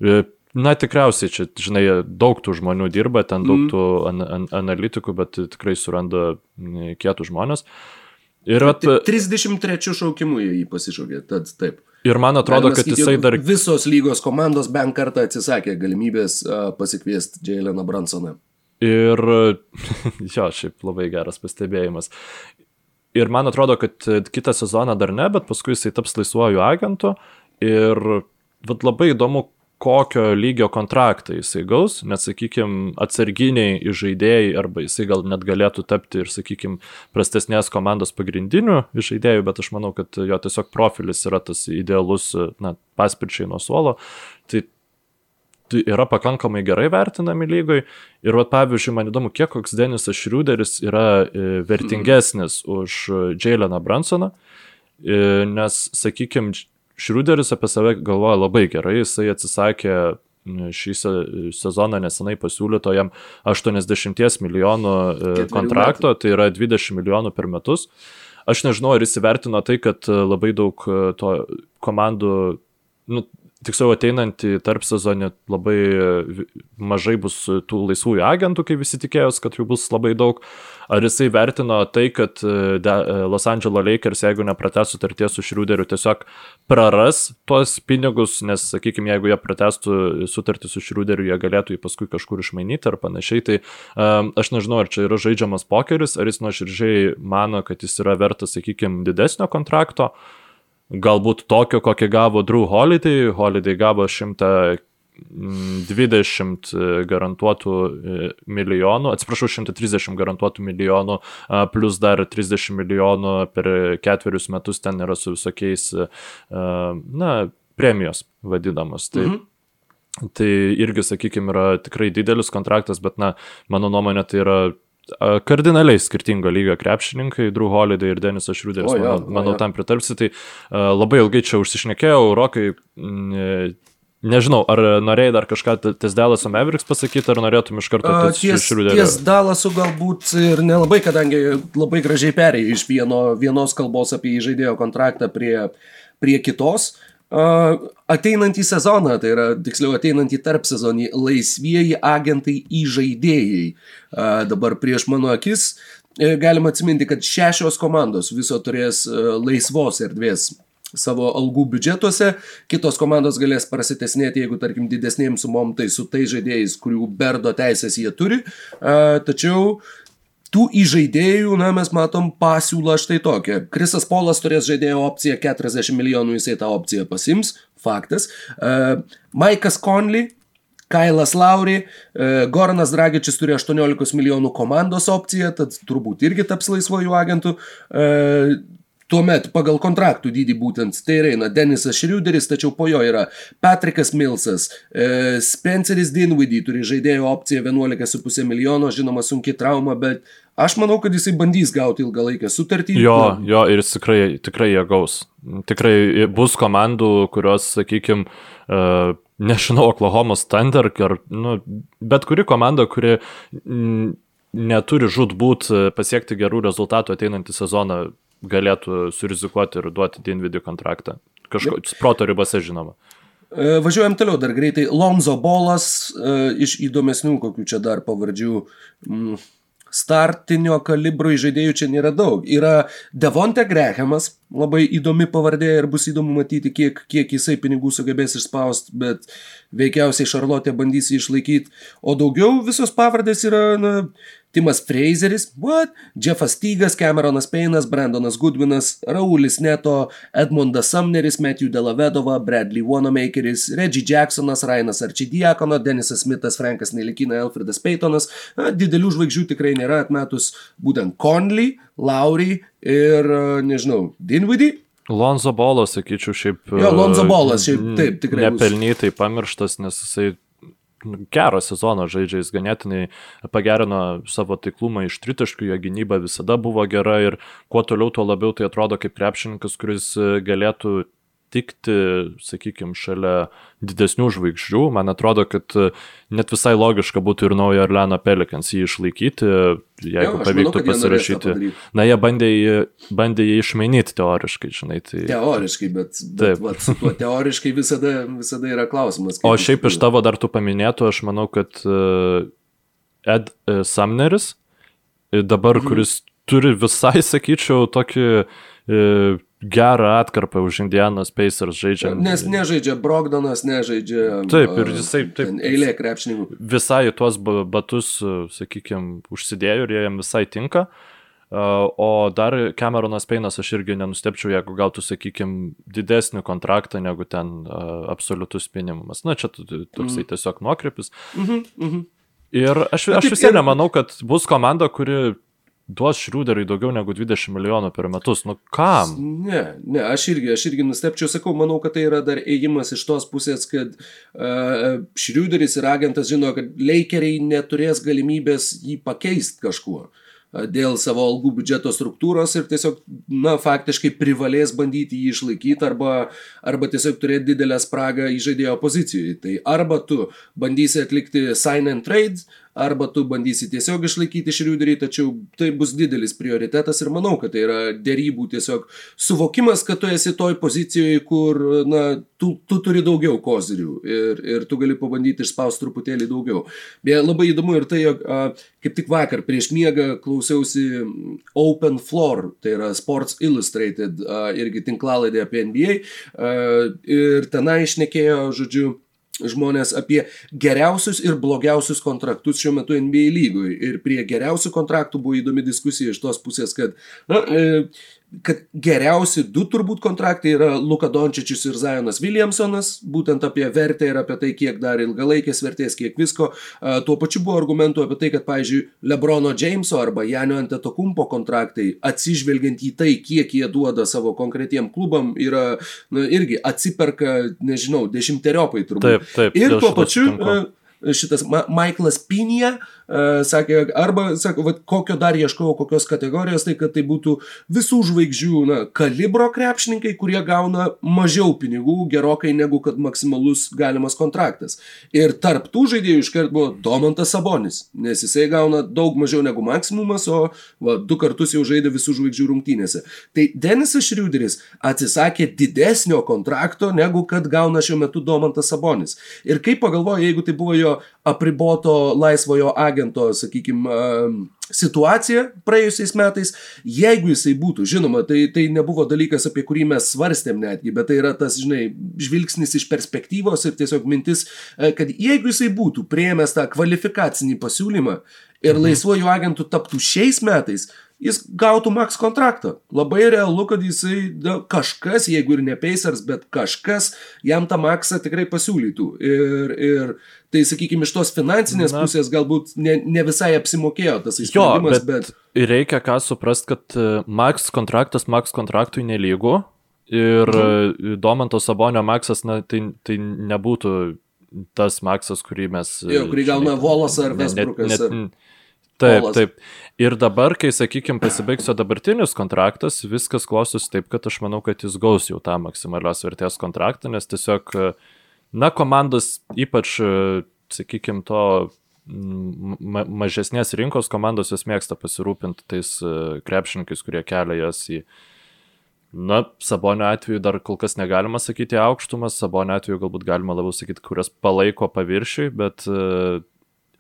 E, na, tikriausiai čia, žinai, daug tų žmonių dirba, ten daug mm. tų an, an, analitikų, bet tikrai suranda kietų žmonės. Ir at... 33 šaukimų jį pasišaukė, tad taip. Ir man atrodo, Galima kad sakyti, jisai dar... Visos lygos komandos bent kartą atsisakė galimybės pasikviesti Jaileną Bransoną. Ir jo, šiaip labai geras pastebėjimas. Ir man atrodo, kad e, kitą sezoną dar ne, bet paskui jisai taps laisvuoju agentu. Ir vat, labai įdomu, kokio lygio kontraktą jisai gaus, nes, sakykime, atsarginiai žaidėjai arba jisai gal net galėtų tapti ir, sakykime, prastesnės komandos pagrindiniu žaidėjų, bet aš manau, kad jo tiesiog profilis yra tas idealus, na, paspirčiai nuo suolo. Tai yra pakankamai gerai vertinami lygoj. Ir, vat, pavyzdžiui, man įdomu, kiek koks Denisas Šriuderis yra e, vertingesnis mm. už Jaileną Bransoną, e, nes, sakykime, Šriuderis apie save galvoja labai gerai, jisai atsisakė šį sezoną nesenai pasiūlyto jam 80 milijonų e, kontrakto, tai yra 20 milijonų per metus. Aš nežinau, ar jis įvertino tai, kad labai daug to komandų, nu, tiksliau ateinantį tarp sezonį labai mažai bus tų laisvųjų agentų, kai visi tikėjos, kad jų bus labai daug. Ar jisai vertino tai, kad e, e, Los Angeles Lakers, jeigu nepratęs sutarties su Šriuderiu, tiesiog praras tuos pinigus, nes, sakykime, jeigu jie pratestų sutartį su Šriuderiu, jie galėtų jį paskui kažkur išmainyti ar panašiai. Tai um, aš nežinau, ar čia yra žaidžiamas pokeris, ar jis nuoširdžiai mano, kad jis yra vertas, sakykime, didesnio kontrakto. Uh, galbūt tokio, kokį gavo Drew Holiday. Holiday gavo 120 mm, garantuotų e, milijonų, atsiprašau, 130 garantuotų milijonų, plus dar 30 milijonų per ketverius metus ten yra su visokiais, e, na, premijos vadinamos. Tai, mhm. tai irgi, sakykime, yra tikrai didelis kontraktas, bet, na, mano nuomonė, tai yra kardinaliai skirtingo lygio krepšininkai, Drew Holiday ir Denisas Šriuderis, o, manau, o, manau tam pritarsi, tai uh, labai ilgai čia užsišnekėjau, Rokai, mm, nežinau, ar norėjai dar kažką ties Dalaso Mavericks pasakyti, ar norėtum iš karto ties, ties Šriuderio? Ties Dalasu galbūt ir nelabai, kadangi labai gražiai perėjai iš vieno, vienos kalbos apie įžaidėjo kontraktą prie, prie kitos. Uh, ateinantį sezoną, tai yra tiksliau ateinantį tarp sezonį, laisvieji agentai įžaidėjai. Dabar prieš mano akis e, galima atsiminti, kad šešios komandos viso turės e, laisvos erdvės savo algų biudžetuose, kitos komandos galės prasitesnėti, jeigu tarkim didesnėms sumom, tai su tai žaidėjais, kurių berdo teisės jie turi. Tačiau tų įžaidėjų, na, mes matom pasiūlą štai tokią. Krisas Polas turės žaidėjo opciją 40 milijonų, jisai tą opciją pasims, faktas. Uh, Maikas Conley, Kailas Lauri, uh, Goranas Dragičius turi 18 milijonų komandos opciją, tad turbūt irgi taps laisvojų agentų. Uh, Tuomet pagal kontraktų dydį būtent tai eina Denisas Šriuderis, tačiau po jo yra Patrikas Milsas, e, Spenceris Dinwiddie turi žaidėjo opciją 11,5 milijono, žinoma sunki trauma, bet aš manau, kad jisai bandys gauti ilgalaikę sutartį. Jo, jo, ir jis tikrai, tikrai jie gaus. Tikrai bus komandų, kurios, sakykime, uh, nežinau, Oklahoma Thunder, ar, nu, bet kuri komanda, kuri neturi žudbūt pasiekti gerų rezultatų ateinantį sezoną, galėtų surizikuoti ir duoti Dinvidį kontraktą. Kažko, sproto ribose, žinoma. E, važiuojam toliau dar greitai. Lonzo Bolas e, iš įdomesnių kokių čia dar pavardžių. Mm, startinio kalibro žaidėjų čia nėra daug. Yra Devonte Grehamas, labai įdomi pavardė ir bus įdomu matyti, kiek, kiek jisai pinigų sugebės išspausti, bet veikiausiai Šarlotė bandys jį išlaikyti. O daugiau visos pavardės yra, na, Timas Fraseris, what? Jeffas Tygas, Cameronas Paynas, Brandonas Goodwinas, Raulis Neto, Edmundas Sumneris, Matthew Delavedova, Bradley Wanamakeris, Reggie Jacksonas, Rainas Arčidiakono, Denisas Smithas, Frankas Nelikina, Alfredas Paytonas. Na, didelių žvaigždžių tikrai nėra atmetus būtent Conley, Laury ir, nežinau, Dinwiddie. Lonzo Bolas, sakyčiau, šiaip. Jo, Lonzo Bolas, šiaip taip, tikrai. Nepelnytai pamirštas, nes jisai gerą sezoną žaidžia, jis ganėtinai pagerino savo taiklumą iš tritaškių, jo gynyba visada buvo gera ir kuo toliau, tuo labiau tai atrodo kaip krepšininkas, kuris galėtų tikti, sakykime, šalia didesnių žvaigždžių. Man atrodo, kad e, net visai logiška būtų ir naujo Orleano Pelikans jį išlaikyti, jeigu jo, pavyktų manau, pasirašyti. Na, jie bandė jį, bandė jį išmainyti teoriškai, žinai. Tai... Teoriškai, bet, bet vat, tuo teoriškai visada, visada yra klausimas. O šiaip iš tavo dar tų paminėtų, aš manau, kad uh, Ed uh, Sumneris, dabar, mhm. kuris turi visai, sakyčiau, tokį gerą atkarpą už Indianos Pacers žaidžia. Nes nežaidžia Brogdonas, nežaidžia. Taip, ir jisai taip. Eilė krepšininkų. Visai tuos batus, sakykime, užsidėjo ir jie jam visai tinka. O dar Cameronas Peinas aš irgi nenustepčiau, jeigu gautų, sakykime, didesnį kontraktą negu ten uh, absoliutus minimumas. Na, čia toksai mm. tiesiog nuokrypis. Mm -hmm, mm -hmm. Ir aš, aš vis tiek nemanau, kad bus komanda, kuri duos Šriuderiui daugiau negu 20 milijonų per metus. Nu kam? Ne, ne, aš irgi, aš irgi nustepčiau, sakau, manau, kad tai yra dar ėjimas iš tos pusės, kad uh, Šriuderis ir agentas žino, kad Lakeriai neturės galimybės jį pakeisti kažkuo dėl savo algų biudžeto struktūros ir tiesiog, na, faktiškai privalės bandyti jį išlaikyti arba, arba tiesiog turėti didelę spragą į žaidėjo pozicijoje. Tai arba tu bandysi atlikti sign and trade, arba tu bandysi tiesiog išlaikyti Šriuderį, tačiau tai bus didelis prioritetas ir manau, kad tai yra dėrybų tiesiog suvokimas, kad tu esi toj pozicijoje, kur na, tu, tu turi daugiau kozirių ir, ir tu gali pabandyti išspausti truputėlį daugiau. Beje, labai įdomu ir tai, jog a, kaip tik vakar prieš miegą klausiausi Open Floor, tai yra Sports Illustrated, a, irgi tinklalaidė apie NBA a, ir tenai išnekėjo, žodžiu, žmonės apie geriausius ir blogiausius kontraktus šiuo metu NBA lygoj. Ir prie geriausių kontraktų buvo įdomi diskusija iš tos pusės, kad na, e, kad geriausi du turbūt kontraktai yra Luka Dončičius ir Zajonas Williamsonas, būtent apie vertę ir apie tai, kiek dar ilgalaikės vertės, kiek visko. Tuo pačiu buvo argumentų apie tai, kad, pavyzdžiui, Lebrono Jameso arba Janio Antetokumpo kontraktai, atsižvelgiant į tai, kiek jie duoda savo konkretiem klubam, yra na, irgi atsiperka, nežinau, dešimteriopai turbūt. Taip, taip. Ir tuo pačiu šitas Ma Michaelas Pinija E, sakė, arba, sako, va, kokio dar ieškojau, kokios kategorijos, tai kad tai būtų visų žvaigždžių, na, kalibro krepšininkai, kurie gauna mažiau pinigų gerokai negu kad maksimalus galimas kontraktas. Ir tarp tų žaidėjų iškart buvo Domantas Sabonis, nes jisai gauna daug mažiau negu maksimumas, o va, du kartus jau žaidė visų žvaigždžių rungtynėse. Tai Denisas Šriuderis atsisakė didesnio kontrakto, negu kad gauna šiuo metu Domantas Sabonis. Ir kaip pagalvoju, jeigu tai buvo jo apriboto laisvojo agento, sakykime, situaciją praėjusiais metais, jeigu jisai būtų, žinoma, tai, tai nebuvo dalykas, apie kurį mes svarstėm netgi, bet tai yra tas, žinai, žvilgsnis iš perspektyvos ir tiesiog mintis, e, kad jeigu jisai būtų prieėmęs tą kvalifikacinį pasiūlymą ir laisvuoju agentu taptų šiais metais, jis gautų max kontraktą. Labai realu, kad jisai da, kažkas, jeigu ir ne Pacers, bet kažkas jam tą maksą tikrai pasiūlytų. Ir, ir tai, sakykime, iš tos finansinės Na. pusės galbūt ne, ne visai apsimokėjo tas įspūdimas, bet... bet... Reikia ką suprast, kad e, max kontraktas max kontraktui nelygu. Ir mhm. Domanto Sabonio maksas, na, tai, tai nebūtų tas maksas, kurį mes... Jo, kurį gauna Volas ar Vesbrukas. Net, net, Taip, taip. Ir dabar, kai, sakykime, pasibaigs jo dabartinis kontraktas, viskas klostosi taip, kad aš manau, kad jis gaus jau tą maksimalios vertės kontraktą, nes tiesiog, na, komandos, ypač, sakykime, to ma mažesnės rinkos komandos jos mėgsta pasirūpinti tais krepšininkais, kurie kelia jas į, na, Sabonio atveju dar kol kas negalima sakyti aukštumas, Sabonio atveju galbūt galima labiau sakyti, kurias palaiko paviršiui, bet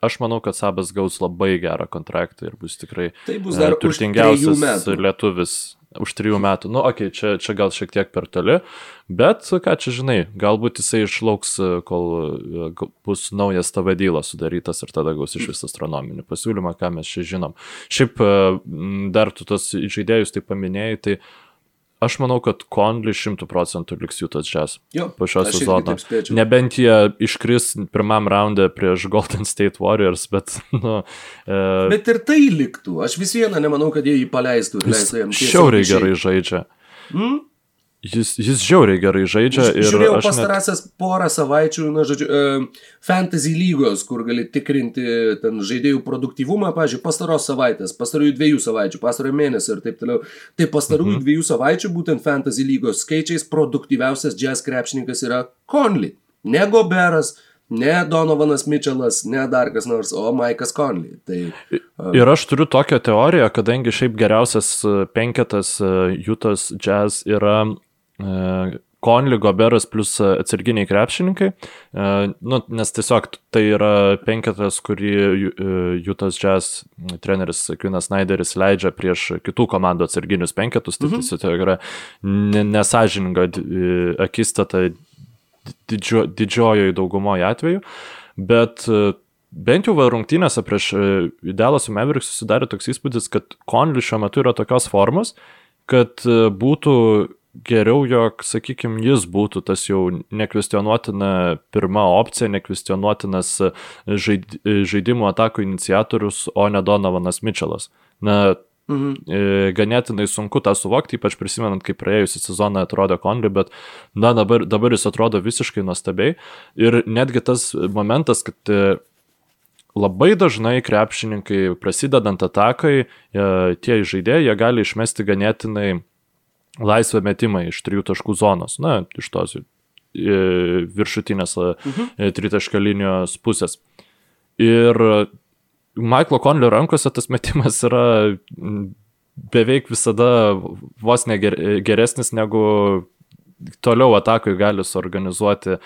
aš manau, kad Sabas gaus labai gerą kontraktą ir bus tikrai tai bus dar turtingiausias lietuvis už trijų metų. Nu, okei, okay, čia, čia gal šiek tiek per toli, bet ką čia žinai, galbūt jisai išlauks, kol bus naujas tavo dylas sudarytas ir tada gaus iš vis astronominį pasiūlymą, ką mes čia žinom. Šiaip dar tu tos žaidėjus tai paminėjai, tai uh, Aš manau, kad Conley 100 procentų liks Jutas Jazz po šio sezono. Nebent jie iškris pirmam raunde prieš Golden State Warriors, bet... Nu, e... Bet ir tai liktų. Aš vis vieną nemanau, kad jie jį paleistų. Šiauriai gerai žaidžia. Hmm? Jis, jis žiauriai gerai žaidžia. Žiūrėjau pastarąsias net... porą savaičių, na, žodžiu, uh, fantasy lygos, kur gali tikrinti ten žaidėjų produktyvumą, pažiūrėjau, pastaros savaitės, pastarųjų dviejų savaičių, pastarojo mėnesio ir taip toliau. Tai pastarųjų mhm. dviejų savaičių būtent fantasy lygos skaičiais produktyviausias jazz krepšininkas yra Conley. Ne Goberas, ne Donovanas Mitchellas, ne dar kas nors, o Maikas Conley. Tai, uh... Ir aš turiu tokią teoriją, kadangi šiaip geriausias penketas Jutas jazz yra Konli, Goberas plus atsarginiai krepšininkai, nu, nes tiesiog tai yra penketas, kurį Jutas Jazz treneris Kvinas Snyderis leidžia prieš kitų komandų atsarginius penketus, tai mhm. tiesiog yra nesažininga akistata didžio, didžiojoje daugumoje atveju, bet bent jau rungtynėse prieš Idealas su Mavericks susidarė toks įspūdis, kad Konli šiuo metu yra tokios formos, kad būtų geriau, jog, sakykime, jis būtų tas jau nekvestionuotina pirma opcija, nekvestionuotinas žaid, žaidimų atakų iniciatorius, o ne Donovanas Mitčelas. Na, Mhm. E, ganėtinai sunku tą suvokti, ypač prisimenant, kaip praėjusią sezoną atrodė Konli, bet na, dabar, dabar jis atrodo visiškai nuostabiai. Ir netgi tas momentas, kad e, labai dažnai krepšininkai prasidedant atakai, e, tie žaidėjai, jie gali išmesti ganėtinai laisvą metimą iš trijų taškų zonos, na, iš tos e, viršutinės e, mhm. tritaškio linijos pusės. Ir Michaelo Conlio rankose tas metimas yra beveik visada vos negeresnis negu toliau atakui gali suorganizuoti e,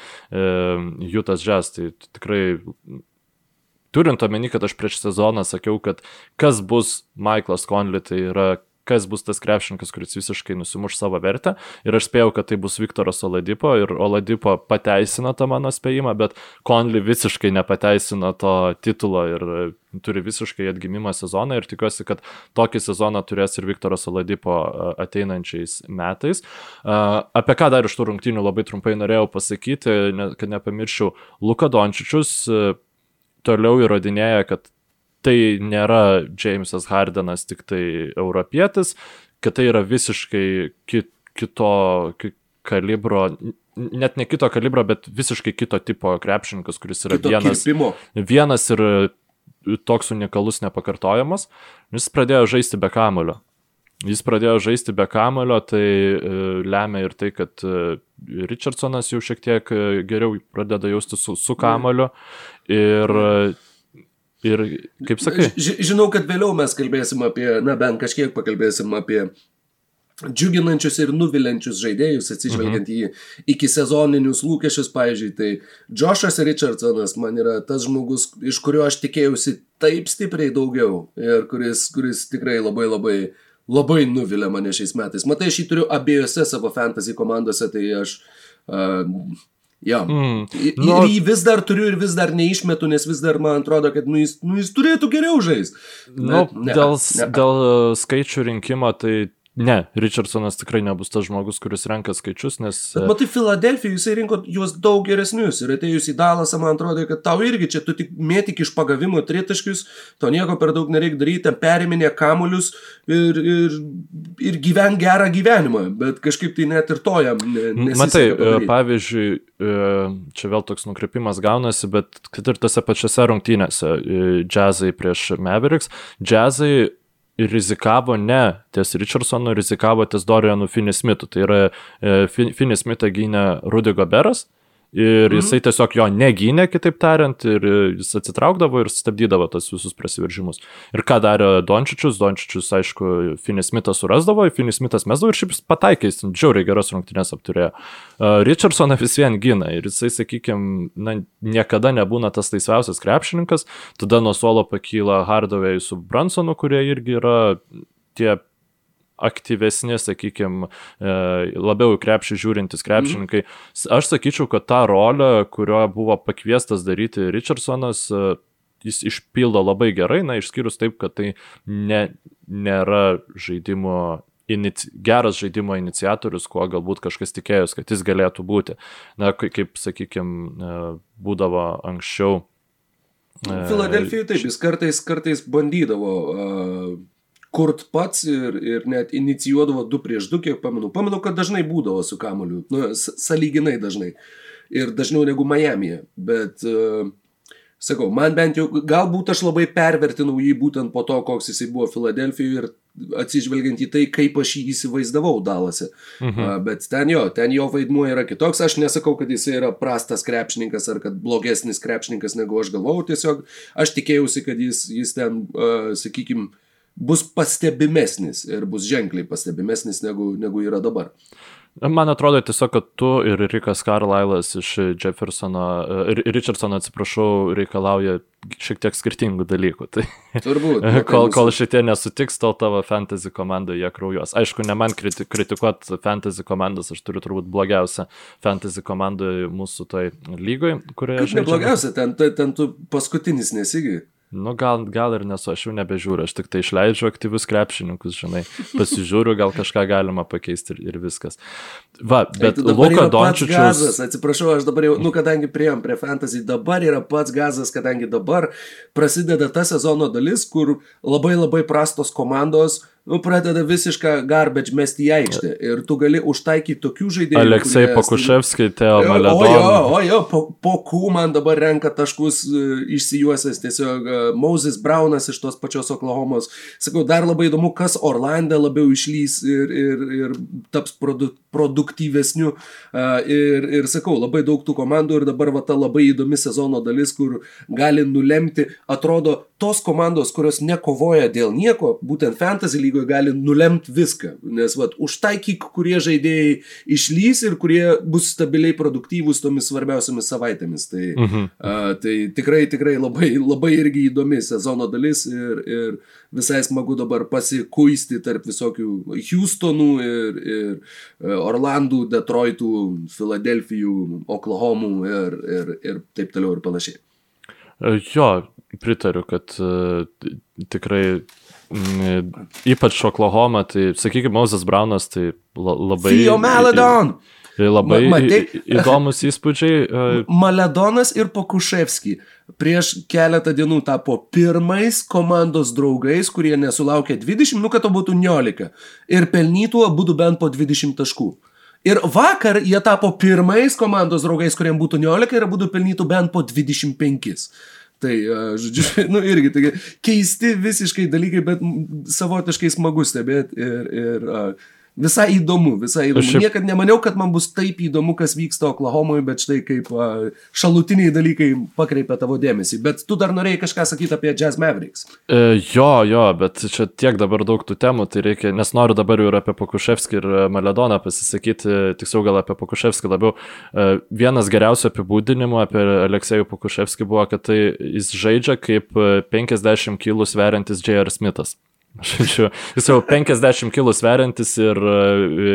Jutas Jazz. Tai tikrai turint omeny, kad aš prieš sezoną sakiau, kad kas bus Michaelas Conley, tai yra kas bus tas krepšininkas, kuris visiškai nusimuš savo vertę. Ir aš spėjau, kad tai bus Viktoras Oladipo ir Oladipo pateisino tą mano spėjimą, bet Conley visiškai nepateisino to titulo ir turi visiškai atgimimo sezoną ir tikiuosi, kad tokį sezoną turės ir Viktoras Oladipo ateinančiais metais. Apie ką dar iš tų rungtynių labai trumpai norėjau pasakyti, kad nepamirščiau, Luka Dončičius toliau įrodinėja, kad tai nėra Jamesas Hardenas tik tai europietis, kad tai yra visiškai kit, kito kalibro, net ne kito kalibro, bet visiškai kito tipo krepšininkas, kuris yra kito vienas, kirpimo. vienas ir toks unikalus, nepakartojamas. Jis pradėjo žaisti be kamulio. Jis pradėjo žaisti be kamulio, tai e, lemia ir tai, kad e, Richardsonas jau šiek tiek e, geriau pradeda jausti su, su kamulio. Ir Ir kaip sakai? Ž, žinau, kad vėliau mes kalbėsim apie, na bent kažkiek pakalbėsim apie džiuginančius ir nuviliančius žaidėjus, atsižvelgiant mhm. į iki sezoninius lūkesčius, pavyzdžiui, tai Joshas Richardsonas man yra tas žmogus, iš kurio aš tikėjausi taip stipriai daugiau ir kuris, kuris tikrai labai labai labai nuvilia mane šiais metais. Matai, aš jį turiu abiejose savo fantasy komandose, tai aš uh, Jo. Mm. Ir nu, jį vis dar turiu ir vis dar neišmetu, nes vis dar man atrodo, kad nu, jis, nu, jis turėtų geriau žaisti. Nu, ne, dėl, ne. dėl skaičių rinkimo, tai Ne, Richardsonas tikrai nebus tas žmogus, kuris renka skaičius, nes... Bet matai, Filadelfijai jisai rinko juos daug geresnius. Ir atėjus į Dalasą, man atrodo, kad tau irgi čia tu tik mėtik iš pagavimo tritaškius, to nieko per daug nereikia daryti, periminė kamulius ir, ir, ir gyven gerą gyvenimą, bet kažkaip tai net ir to jam. Ne, matai, e, pavyzdžiui, e, čia vėl toks nukreipimas gaunasi, bet kad ir tose pačiose rungtynėse, e, džiazai prieš Mavericks, džiazai rizikavo ne ties Richardsonu, rizikavo ties Dorianu Finismitu. Tai yra e, Finismitą gynė Rudy Goberas, Ir mhm. jisai tiesiog jo negynė, kitaip tariant, ir jis atsitraukdavo ir stabdydavo tas visus prasiveržimus. Ir ką darė Dončičius? Dončičius, aišku, Finismitas surasdavo, Finismitas mesdavo ir šiaip pataikė, jis džiauriai geras rungtynės apturėjo. Uh, Richardsoną vis vien gina ir jisai, sakykime, na, niekada nebūna tas laisviausias krepšininkas, tada nuo suolo pakyla Hardovėjai su Bransonu, kurie irgi yra tie aktyvesni, sakykime, labiau į krepšį žiūrintis krepšininkai. Aš sakyčiau, kad tą rolę, kurio buvo pakviestas daryti Richardsonas, e, jis išpildo labai gerai, na, išskyrus taip, kad tai ne, nėra žaidimo inici, geras žaidimo iniciatorius, kuo galbūt kažkas tikėjus, kad jis galėtų būti. Na, kaip, sakykime, būdavo anksčiau. E, Filadelfijoje taip, jis kartais, kartais bandydavo uh, kurt pats ir, ir net inicijuodavo 2 prieš 2, kiek pamenu. Pamenu, kad dažnai būdavo su kamoliu, nu, saliginai dažnai. Ir dažniau negu Miami'e. Bet, uh, sakau, man bent jau, galbūt aš labai pervertinau jį būtent po to, koks jisai buvo Filadelfijoje ir atsižvelgiant į tai, kaip aš jį įsivaizdavau Dalase. Mhm. Uh, bet ten jo, ten jo vaidmuo yra kitoks. Aš nesakau, kad jisai yra prastas krepšininkas ar kad blogesnis krepšininkas negu aš galvojau. Tiesiog aš tikėjausi, kad jis, jis ten, uh, sakykime, bus pastebimesnis ir bus ženkliai pastebimesnis negu, negu yra dabar. Man atrodo tiesiog, kad tu ir Rikas Carlylas iš Jeffersono, ir Richardsono, atsiprašau, reikalauja šiek tiek skirtingų dalykų. Tai Turbūt. kol, kol šitie nesutiks, tol tavo fantasy komandoje jie kraujuos. Aišku, ne man kriti, kritikuoti fantasy komandas, aš turiu turbūt blogiausią fantasy komandą mūsų toj lygoje, kurioje aš. Ne blogiausia, ten, ten tu paskutinis nesigi. Nu, gal, gal ir nesu, aš jau nebežiūriu, aš tik tai išleidžiu aktyvius krepšininkus, žinai, pasižiūriu, gal kažką galima pakeisti ir, ir viskas. Va, bet Luka Dončičius. Atsiprašau, aš dabar jau, nu, kadangi prieėm prie fantasy, dabar yra pats gazas, kadangi dabar prasideda ta sezono dalis, kur labai labai prastos komandos nu, pradeda visišką garbage mesti į aikštę. Ir tu gali užtaikyti tokių žaidėjų. Aleksai Pakuševskai, Teo Maledon. O jo, o jo, po, po kų man dabar renka taškus uh, išsijuosęs tiesiog uh, Moses Brownas iš tos pačios Oklahomos. Sakau, dar labai įdomu, kas Orlande labiau išlys ir, ir, ir taps produ, produktyvesniu. Uh, ir, ir sakau, labai daug tų komandų ir dabar va ta labai įdomi sezono dalis, kur gali nulemti, atrodo, tos komandos, kurios nekovoja dėl nieko, būtent fantasy lygo lygoje gali nulemti viską, nes vat, užtaikyk, kurie žaidėjai išlys ir kurie bus stabiliai produktyvūs tomis svarbiausiamis savaitėmis. Tai, mhm. a, tai tikrai, tikrai labai, labai irgi įdomi sezono dalis ir, ir visai smagu dabar pasikuisti tarp visokių Houstonų ir, ir Orlandų, Detroitų, Filadelfijų, Oklahomų ir, ir, ir taip toliau ir panašiai. Jo, pritariu, kad uh, tikrai ypač Oklahoma, tai sakykime, Moses Braunas, tai labai... Fio Maledon! Labai Ma, matai, įdomus įspūdžiai. E, Maledonas ir Pokuševski prieš keletą dienų tapo pirmais komandos draugais, kurie nesulaukė 20, nu kad to būtų 19. Ir pelnytų abu bent po 20 taškų. Ir vakar jie tapo pirmais komandos draugais, kuriems būtų 19 ir abu pelnytų bent po 25. Tai, žodžiu, nu irgi tokie keisti visiškai dalykai, bet savotiškai smagu stebėti ir, ir uh, visai įdomu, visai įdomu. Šiaip... Niekad nemaniau, kad man bus taip įdomu, kas vyksta Oklahomoje, bet štai kaip šalutiniai dalykai pakreipia tavo dėmesį. Bet tu dar norėjai kažką sakyti apie Jazz Mavericks. E, jo, jo, bet čia tiek dabar daug tų temų, tai reikia, nes noriu dabar ir apie Pokuševskį ir Maledoną pasisakyti, tiksliau gal apie Pokuševskį labiau. E, vienas geriausių apibūdinimų apie Aleksejų Pokuševskį buvo, kad tai jis žaidžia kaip 50 kg sveriantis J.R. Smithas. Žodžiu, jis jau 50 kg sveriantis ir e,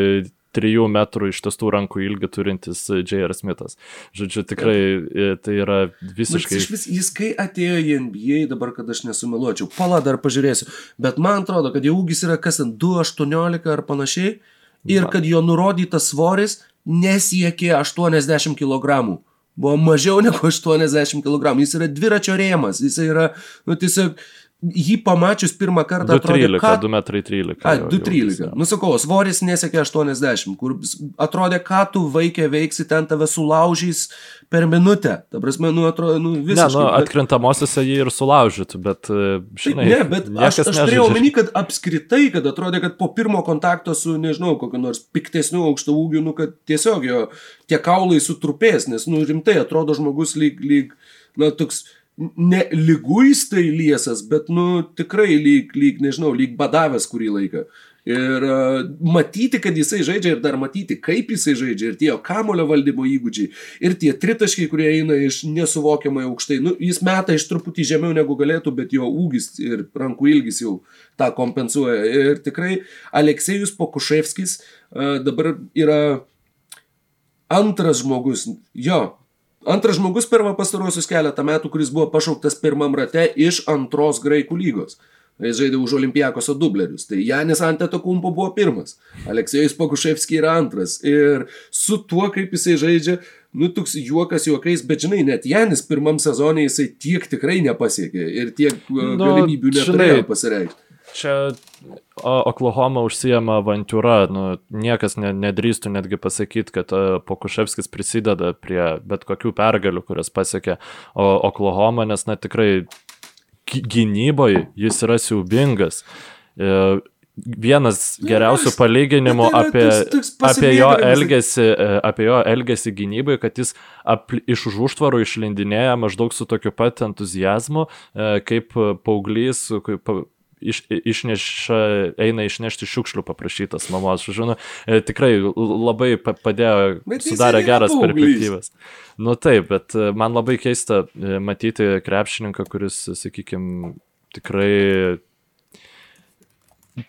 trijų metrų ištestų rankų ilgį turintis J.R. Smithas. Žodžiu, tikrai e, tai yra visiškai... Bet vis, jis kai atėjo į NBA, dabar, kad aš nesumeluočiau, pala dar pažiūrėsiu, bet man atrodo, kad jo ūgis yra kas ten 2,18 ar panašiai ir kad jo nurodytas svoris nesiekė 80 kg. Buvo mažiau negu 80 kg. Jis yra dviračio rėmas. Jis yra, nu, tiesiog jį pamačius pirmą kartą 213, ką... 2 metrai 13. A, 213. Nusakau, svoris nesiekia 80, kur atrodė, ką tu vaikė veiksi, ten tave sulaužys per minutę. Ta prasme, nu, atrodo, nu, visiškai. Ne, nu, atkrintamosiose jį ir sulaužytų, bet, e, žinai. Ne, bet aš, aš turėjau omeny, kad apskritai, kad atrodė, kad po pirmo kontakto su, nežinau, kokiu nors piktesniu aukšto ūgiu, nu, kad tiesiog jo tie kaulai sutrupės, nes, nu, rimtai atrodo žmogus lyg, lyg, na, toks ne lyguistai liesas, bet, nu, tikrai lyg, lyg, nežinau, lyg badavęs kurį laiką. Ir uh, matyti, kad jisai žaidžia ir dar matyti, kaip jisai žaidžia ir tie kamulio valdymo įgūdžiai ir tie tritaškiai, kurie eina iš nesuvokiamai aukštai. Nu, jis meta iš truputį žemiau negu galėtų, bet jo ūgis ir rankų ilgis jau tą kompensuoja. Ir tikrai Aleksejus Pokuševskis uh, dabar yra antras žmogus, jo, Antras žmogus per pastarosius keletą metų, kuris buvo pašauktas pirmam rate iš antros graikų lygos. Jis žaidė už Olimpiakoso dublerius. Tai Janis Antetokumpo buvo pirmas. Aleksėjus Pokuševski yra antras. Ir su tuo, kaip jisai žaidžia, nu, toks juokas juokais, bet žinai, net Janis pirmam sezonė jisai tiek tikrai nepasiekė ir tiek uh, nu, galimybių neturėjo pasireikšti. Čia Oklahoma užsijama avantūra, nu, niekas ne, nedrįstų netgi pasakyti, kad Pokuševskis prisideda prie bet kokių pergalių, kurias pasiekė Oklahoma, nes na tikrai gynyboje jis yra siaubingas. E, vienas geriausių palyginimų tai apie, apie, jo elgesį, e, apie jo elgesį gynybai, kad jis ap, iš už užtvarų išlindinėja maždaug su tokiu pat entuzijazmu, e, kaip paauglys, kaip iš, išneša, eina išnešti šiukšlių paprašytas mamos. Žinau, e, tikrai labai padėjo, bet sudarė geras perspektyvas. Nu taip, bet e, man labai keista e, matyti krepšininką, kuris, sakykime, tikrai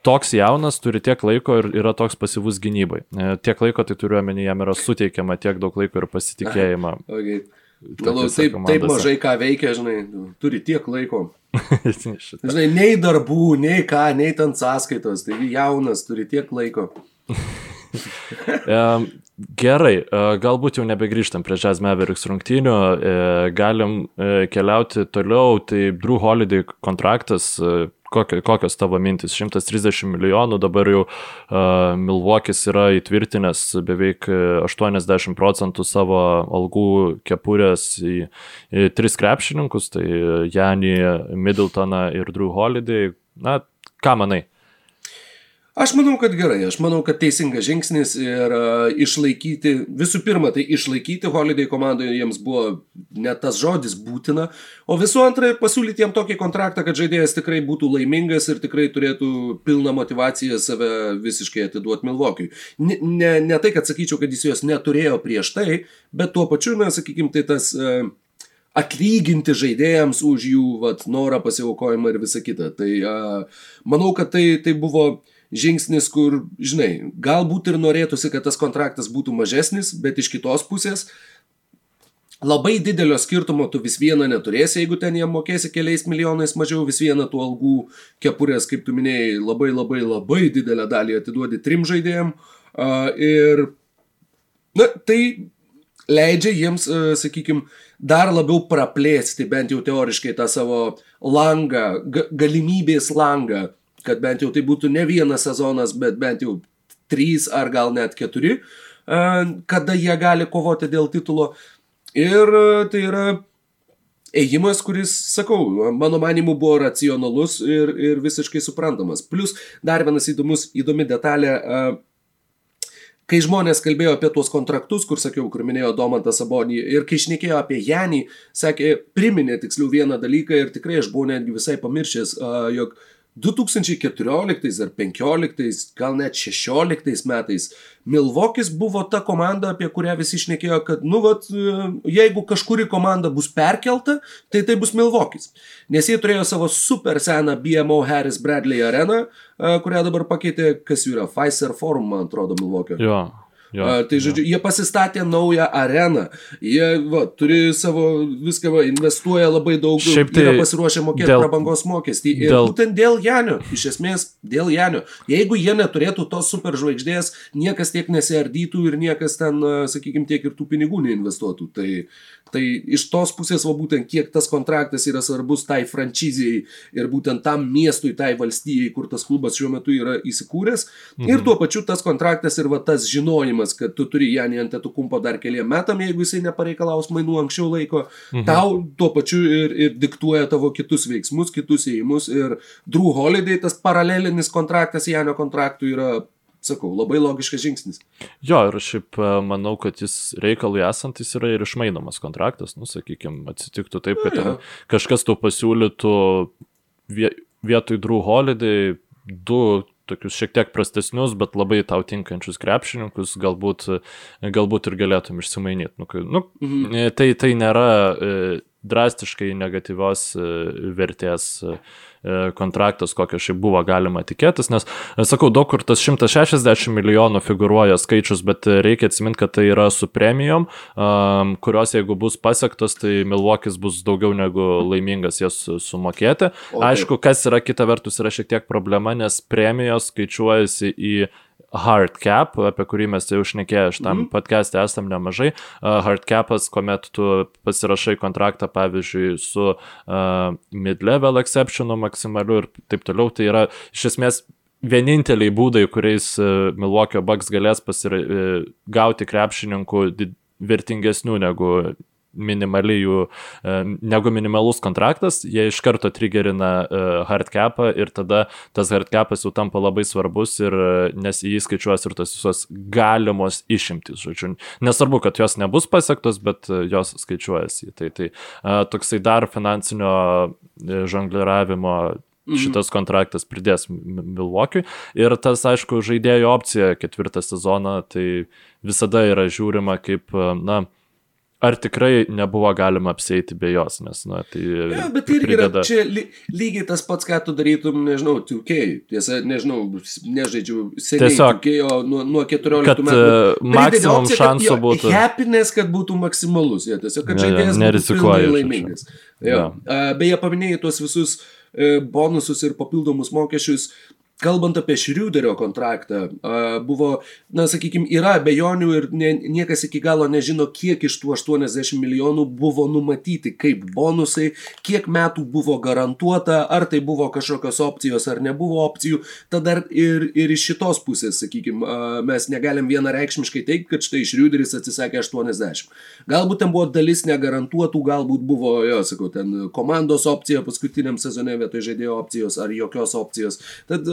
toks jaunas, turi tiek laiko ir yra toks pasyvus gynybai. Tiek laiko tai turiu omeny, jam yra suteikiama tiek daug laiko ir pasitikėjimą. Okay. Galvoju, taip, taip mažai ką veikia, žinai, turi tiek laiko. žinai, nei darbų, nei ką, nei ten sąskaitos, tai jaunas, turi tiek laiko. Gerai, e, galbūt jau nebegrįžtam prie Jazz Mavericks rungtynių, e, galim e, keliauti toliau, tai Drew Holiday kontraktas kokio, kokios tavo mintis? 130 milijonų, dabar jau uh, Milvokis yra įtvirtinęs beveik 80 procentų savo algų kepurės į, į tris krepšininkus, tai Janį, Middletoną ir Drew Holiday. Na, ką manai? Aš manau, kad gerai, aš manau, kad teisingas žingsnis ir uh, išlaikyti, visų pirma, tai išlaikyti Holiday komandoje jiems buvo ne tas žodis būtina, o visų antra, pasiūlyti jam tokį kontraktą, kad žaidėjas tikrai būtų laimingas ir tikrai turėtų pilną motivaciją save visiškai atiduoti Milvokiui. Ne, ne, ne tai, kad sakyčiau, kad jis jos neturėjo prieš tai, bet tuo pačiu, na, sakykime, tai tas... Uh, atlyginti žaidėjams už jų vat, norą pasiaukojimą ir visą kitą. Tai uh, manau, kad tai, tai buvo žingsnis, kur, žinai, galbūt ir norėtųsi, kad tas kontraktas būtų mažesnis, bet iš kitos pusės labai didelio skirtumo tu vis vieną neturėsi, jeigu ten jiem mokėsi keliais milijonais mažiau, vis vieną tų algų kepurės, kaip tu minėjai, labai labai labai didelę dalį atiduodi trim žaidėjim. Uh, ir, na, tai leidžia jiems, uh, sakykime, dar labiau praplėsti bent jau teoriškai tą savo langą, ga galimybės langą kad bent jau tai būtų ne vienas sezonas, bet bent jau trys ar gal net keturi, e, kada jie gali kovoti dėl titulo. Ir e, tai yra ėjimas, kuris, sakau, mano manimu buvo racionalus ir, ir visiškai suprantamas. Plus dar vienas įdomus, įdomi detalė. E, kai žmonės kalbėjo apie tuos kontraktus, kur sakiau, kur minėjo Domantas Sabonį, ir kai šnekėjo apie Janį, sakė, priminė tiksliau vieną dalyką ir tikrai aš buvau netgi visai pamiršęs, jog uh, 2014 ar 2015, gal net 2016 metais Milvokis buvo ta komanda, apie kurią visi išnekėjo, kad, nu, vat, jeigu kažkuri komanda bus perkelta, tai tai bus Milvokis. Nes jie turėjo savo super seną BMO Harris Bradley areną, kurią dabar pakeitė, kas yra Pfizer Forum, man atrodo, Milvokio. Jo. Jo, A, tai žodžiu, jo. jie pasistatė naują areną, jie va, turi savo viską, va, investuoja labai daug, Šiaip tai yra pasiruošę mokėti dėl, prabangos mokestį. Ir dėl, būtent dėl Janio, iš esmės dėl Janio. Jeigu jie neturėtų tos superžvaigždės, niekas tiek nesiardytų ir niekas ten, sakykime, tiek ir tų pinigų neinvestuotų. Tai, Tai iš tos pusės, va būtent kiek tas kontraktas yra svarbus tai frančizijai ir būtent tam miestui, tai valstijai, kur tas klubas šiuo metu yra įsikūręs. Mhm. Ir tuo pačiu tas kontraktas ir va tas žinojimas, kad tu turi Janį ant etų kumpo dar keliam metam, jeigu jisai nepareikalaus mainų anksčiau laiko, mhm. tau tuo pačiu ir, ir diktuoja tavo kitus veiksmus, kitus įėjimus. Ir Drew Holiday, tas paralelinis kontraktas Janio kontraktui yra sakau, labai logiškas žingsnis. Jo, ir šiaip e, manau, kad jis reikalui esant, jis yra ir išmainomas kontraktas, nu, sakykime, atsitiktų taip, kad ja, ja. kažkas tau pasiūlytų vietoj Drew Holiday du tokius šiek tiek prastesnius, bet labai tau tinkančius krepšininkus, galbūt, galbūt ir galėtum išsimainyti. Nu, nu, mhm. tai, tai nėra e, drastiškai negatyvios e, vertės E, kontraktas, kokio šiaip buvo galima tikėtis, nes, e, sakau, daug kur tas 160 milijonų figuruoja skaičius, bet reikia atsiminti, kad tai yra su premijom, um, kurios jeigu bus pasiektos, tai Milvokis bus daugiau negu laimingas jas sumokėti. Okay. Aišku, kas yra kita vertus yra šiek tiek problema, nes premijos skaičiuojasi į hard cap, apie kurį mes jau šnekėję šitam mm -hmm. podcast'e esam nemažai. Uh, hard capas, kuomet tu pasirašai kontraktą, pavyzdžiui, su uh, mid-level exceptionu maksimaliu ir taip toliau, tai yra iš esmės vieninteliai būdai, kuriais uh, Milwaukee Bucks galės pasigauti uh, krepšininkų vertingesnių negu minimaliai jų, e, negu minimalus kontraktas, jie iš karto triggerina e, hardcapą ir tada tas hardcapas jau tampa labai svarbus ir e, nes į jį skaičiuos ir tos visos galimos išimtis, žodžiu. Nesvarbu, kad jos nebus pasiektos, bet jos skaičiuojasi. Tai, tai toksai dar finansinio žongliravimo mhm. šitas kontraktas pridės Milvokiui. Ir tas, aišku, žaidėjo opcija ketvirtą sezoną, tai visada yra žiūrima kaip, na, ar tikrai nebuvo galima apsėti be jos, nes, na, tai... Ja, bet irgi prideda... yra čia ly, lygiai tas pats, ką tu darytum, nežinau, 2K. Tiesa, nežinau, nežaidžiu seniai Tiesiog, 2K, o nuo, nuo 14 kad, metų. Uh, maksimum opcija, šansų kad, būtų. Happiness, kad būtų maksimalus, ja, tiesiog, kad ja, žaidėjas ja, būtų laimingas. Ja. Ja. Beje, paminėjai tuos visus e, bonusus ir papildomus mokesčius. Kalbant apie Šriuderio kontraktą, buvo, na, sakykime, yra abejonių ir ne, niekas iki galo nežino, kiek iš tų 80 milijonų buvo numatyti kaip bonusai, kiek metų buvo garantuota, ar tai buvo kažkokios opcijos, ar nebuvo opcijų. Tada ir, ir iš šitos pusės, sakykime, mes negalim vienareikšmiškai teikti, kad štai Šriuderis atsisakė 80. Galbūt ten buvo dalis negarantuotų, galbūt buvo, jo, sakau, ten komandos opcija paskutiniam sezone vietoj žaidėjo opcijos ar jokios opcijos. Tad,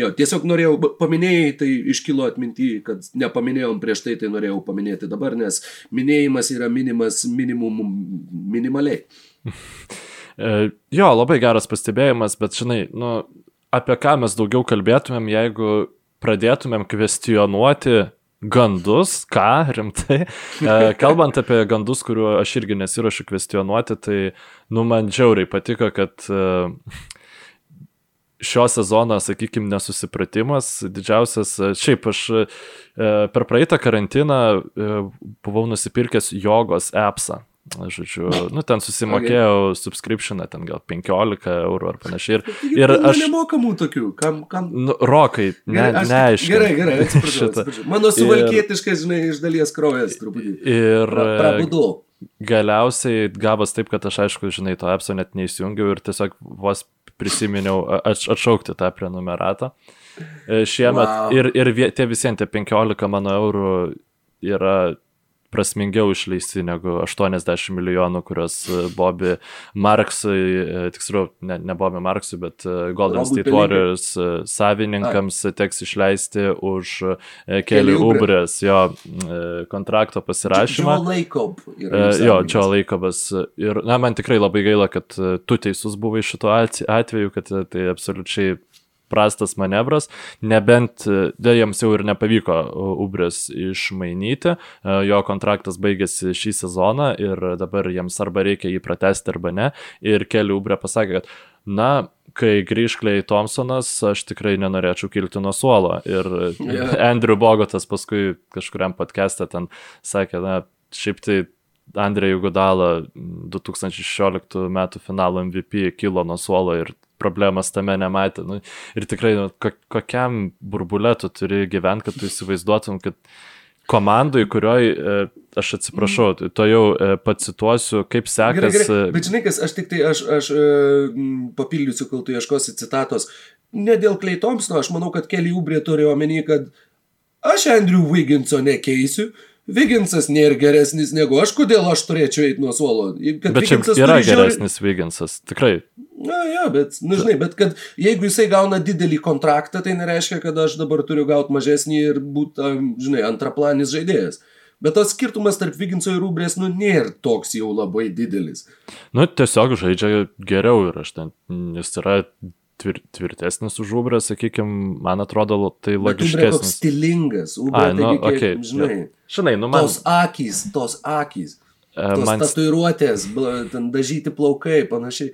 jo, tiesiog norėjau, paminėjai, tai iškilo atminti, kad nepaminėjom prieš tai, tai norėjau paminėti dabar, nes minėjimas yra minimas minimum minimaliai. E, jo, labai geras pastebėjimas, bet žinai, nu, apie ką mes daugiau kalbėtumėm, jeigu pradėtumėm kvestionuoti gandus, ką rimtai. E, kalbant apie gandus, kuriuo aš irgi nesirašu kvestionuoti, tai, nu, man džiauriai patiko, kad uh, šio sezono, sakykime, nesusipratimas didžiausias. E, šiaip aš e, per praeitą karantiną e, buvau nusipirkęs jogos appsą. Žodžiu, nu ten susimokėjau okay. subscriptioną, ten gal 15 eurų ar panašiai. Ir, ir aš... Nemokamų tokių, kam... kam... Nu, rokai, ne, neaišku. Gerai, gerai, atsiprašau, atsiprašau. Mano suvalkietiškas, žinai, iš dalies kraujas truputį. Ir... Prabudu. Galiausiai gavas taip, kad aš aišku, žinai, to appso net neįsijungiau ir tiesiog vos prisiminiau atšaukti tą prenumeratą. E, šiemet wow. ir, ir tie visiems tie 15 mano eurų yra prasmingiau išleisti negu 80 milijonų, kuriuos e, Bobby Marksui, e, tiksliau, ne, ne Bobby Marksui, bet e, Golden Robui State. Warriors savininkams teks išleisti už kelių ubrės jo kontrakto pasirašymą. E, jų Jo, čia laikovas. Ir, na, man tikrai labai gaila, kad tu teisus buvai šituo atve- atveju, kad tai absoliučiai prastas manevras, nebent e, dėl jiems jau ir nepavyko e, Ubrės išmainyti, e, jo kontraktas baigėsi šį sezoną ir dabar jiems arba reikia jį pratesti arba ne. Ir keli Ubrė pasakė, kad na, kai grįž Klei Thompsonas, aš tikrai nenorėčiau kilti nuo suolo. Ir Jo. Andrew Bogotas paskui kažkuriam podcast'e ten sakė, na, šiaip tai Andrėjų Gudalą 2016 metų finalo MVP kilo nuo suolo ir problemas tame nematė. Nu, ir tikrai, nu, ko, kokiam burbulė tu turi gyventi, kad tu įsivaizduotum, kad komandai, kurioj, e, aš atsiprašau, tai to jau e, pacituosiu, kaip Gerai, sekas. gerai. e, Bet žinai, kas, aš tik tai, aš, aš e, papildysiu, kol tu ieškosi citatos. Ne dėl Klei Thompsono, aš manau, kad Kelly Ubrė turi omeny, kad aš Andrew Wigginso nekeisiu. Wigginsas nėra geresnis negu aš, kodėl aš turėčiau eiti nuo suolo. Kad Bet čia Wigginsas yra žiauriai- geresnis Viginsas, tikrai. Na, ja, bet, na, žinai, bet kad jeigu jisai gauna didelį kontraktą, tai nereiškia, kad aš dabar turiu gauti mažesnį ir būti, žinai, antraplanis žaidėjas. Bet tas skirtumas tarp Viginso ir Ubrės, nu, nėra toks jau labai didelis. Nu, tiesiog žaidžia geriau ir aš ten, jis yra tvir, tvirtesnis už Ubrę, sakykime, man atrodo, tai Bet Ubrė toks logiškesnis. stilingas, Ubrė, Ai, nu, okei, žinai, Žinai, nu man, tos akys, tos akys. E, Tos man tatuiruotės, dažyti plaukai, panašiai.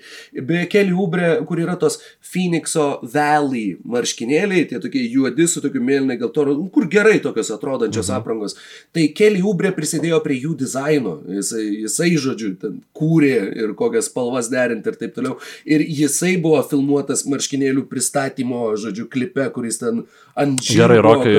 Beje, keli Ubrė, kur yra tos Phoenixo Valley marškinėliai, tie tokie juodi su tokiu mėlynai geltonu, nu, kur gerai tokios atrodančios mhm. aprangos. Tai keli Ubrė prisidėjo prie jų dizaino. Jisai, jisai žodžiu, ten kūrė ir kokias spalvas derinti ir taip toliau. Ir jisai buvo filmuotas marškinėlių pristatymo, žodžiu, klipe, kuris ten ant žirgo Gerai, Rokai,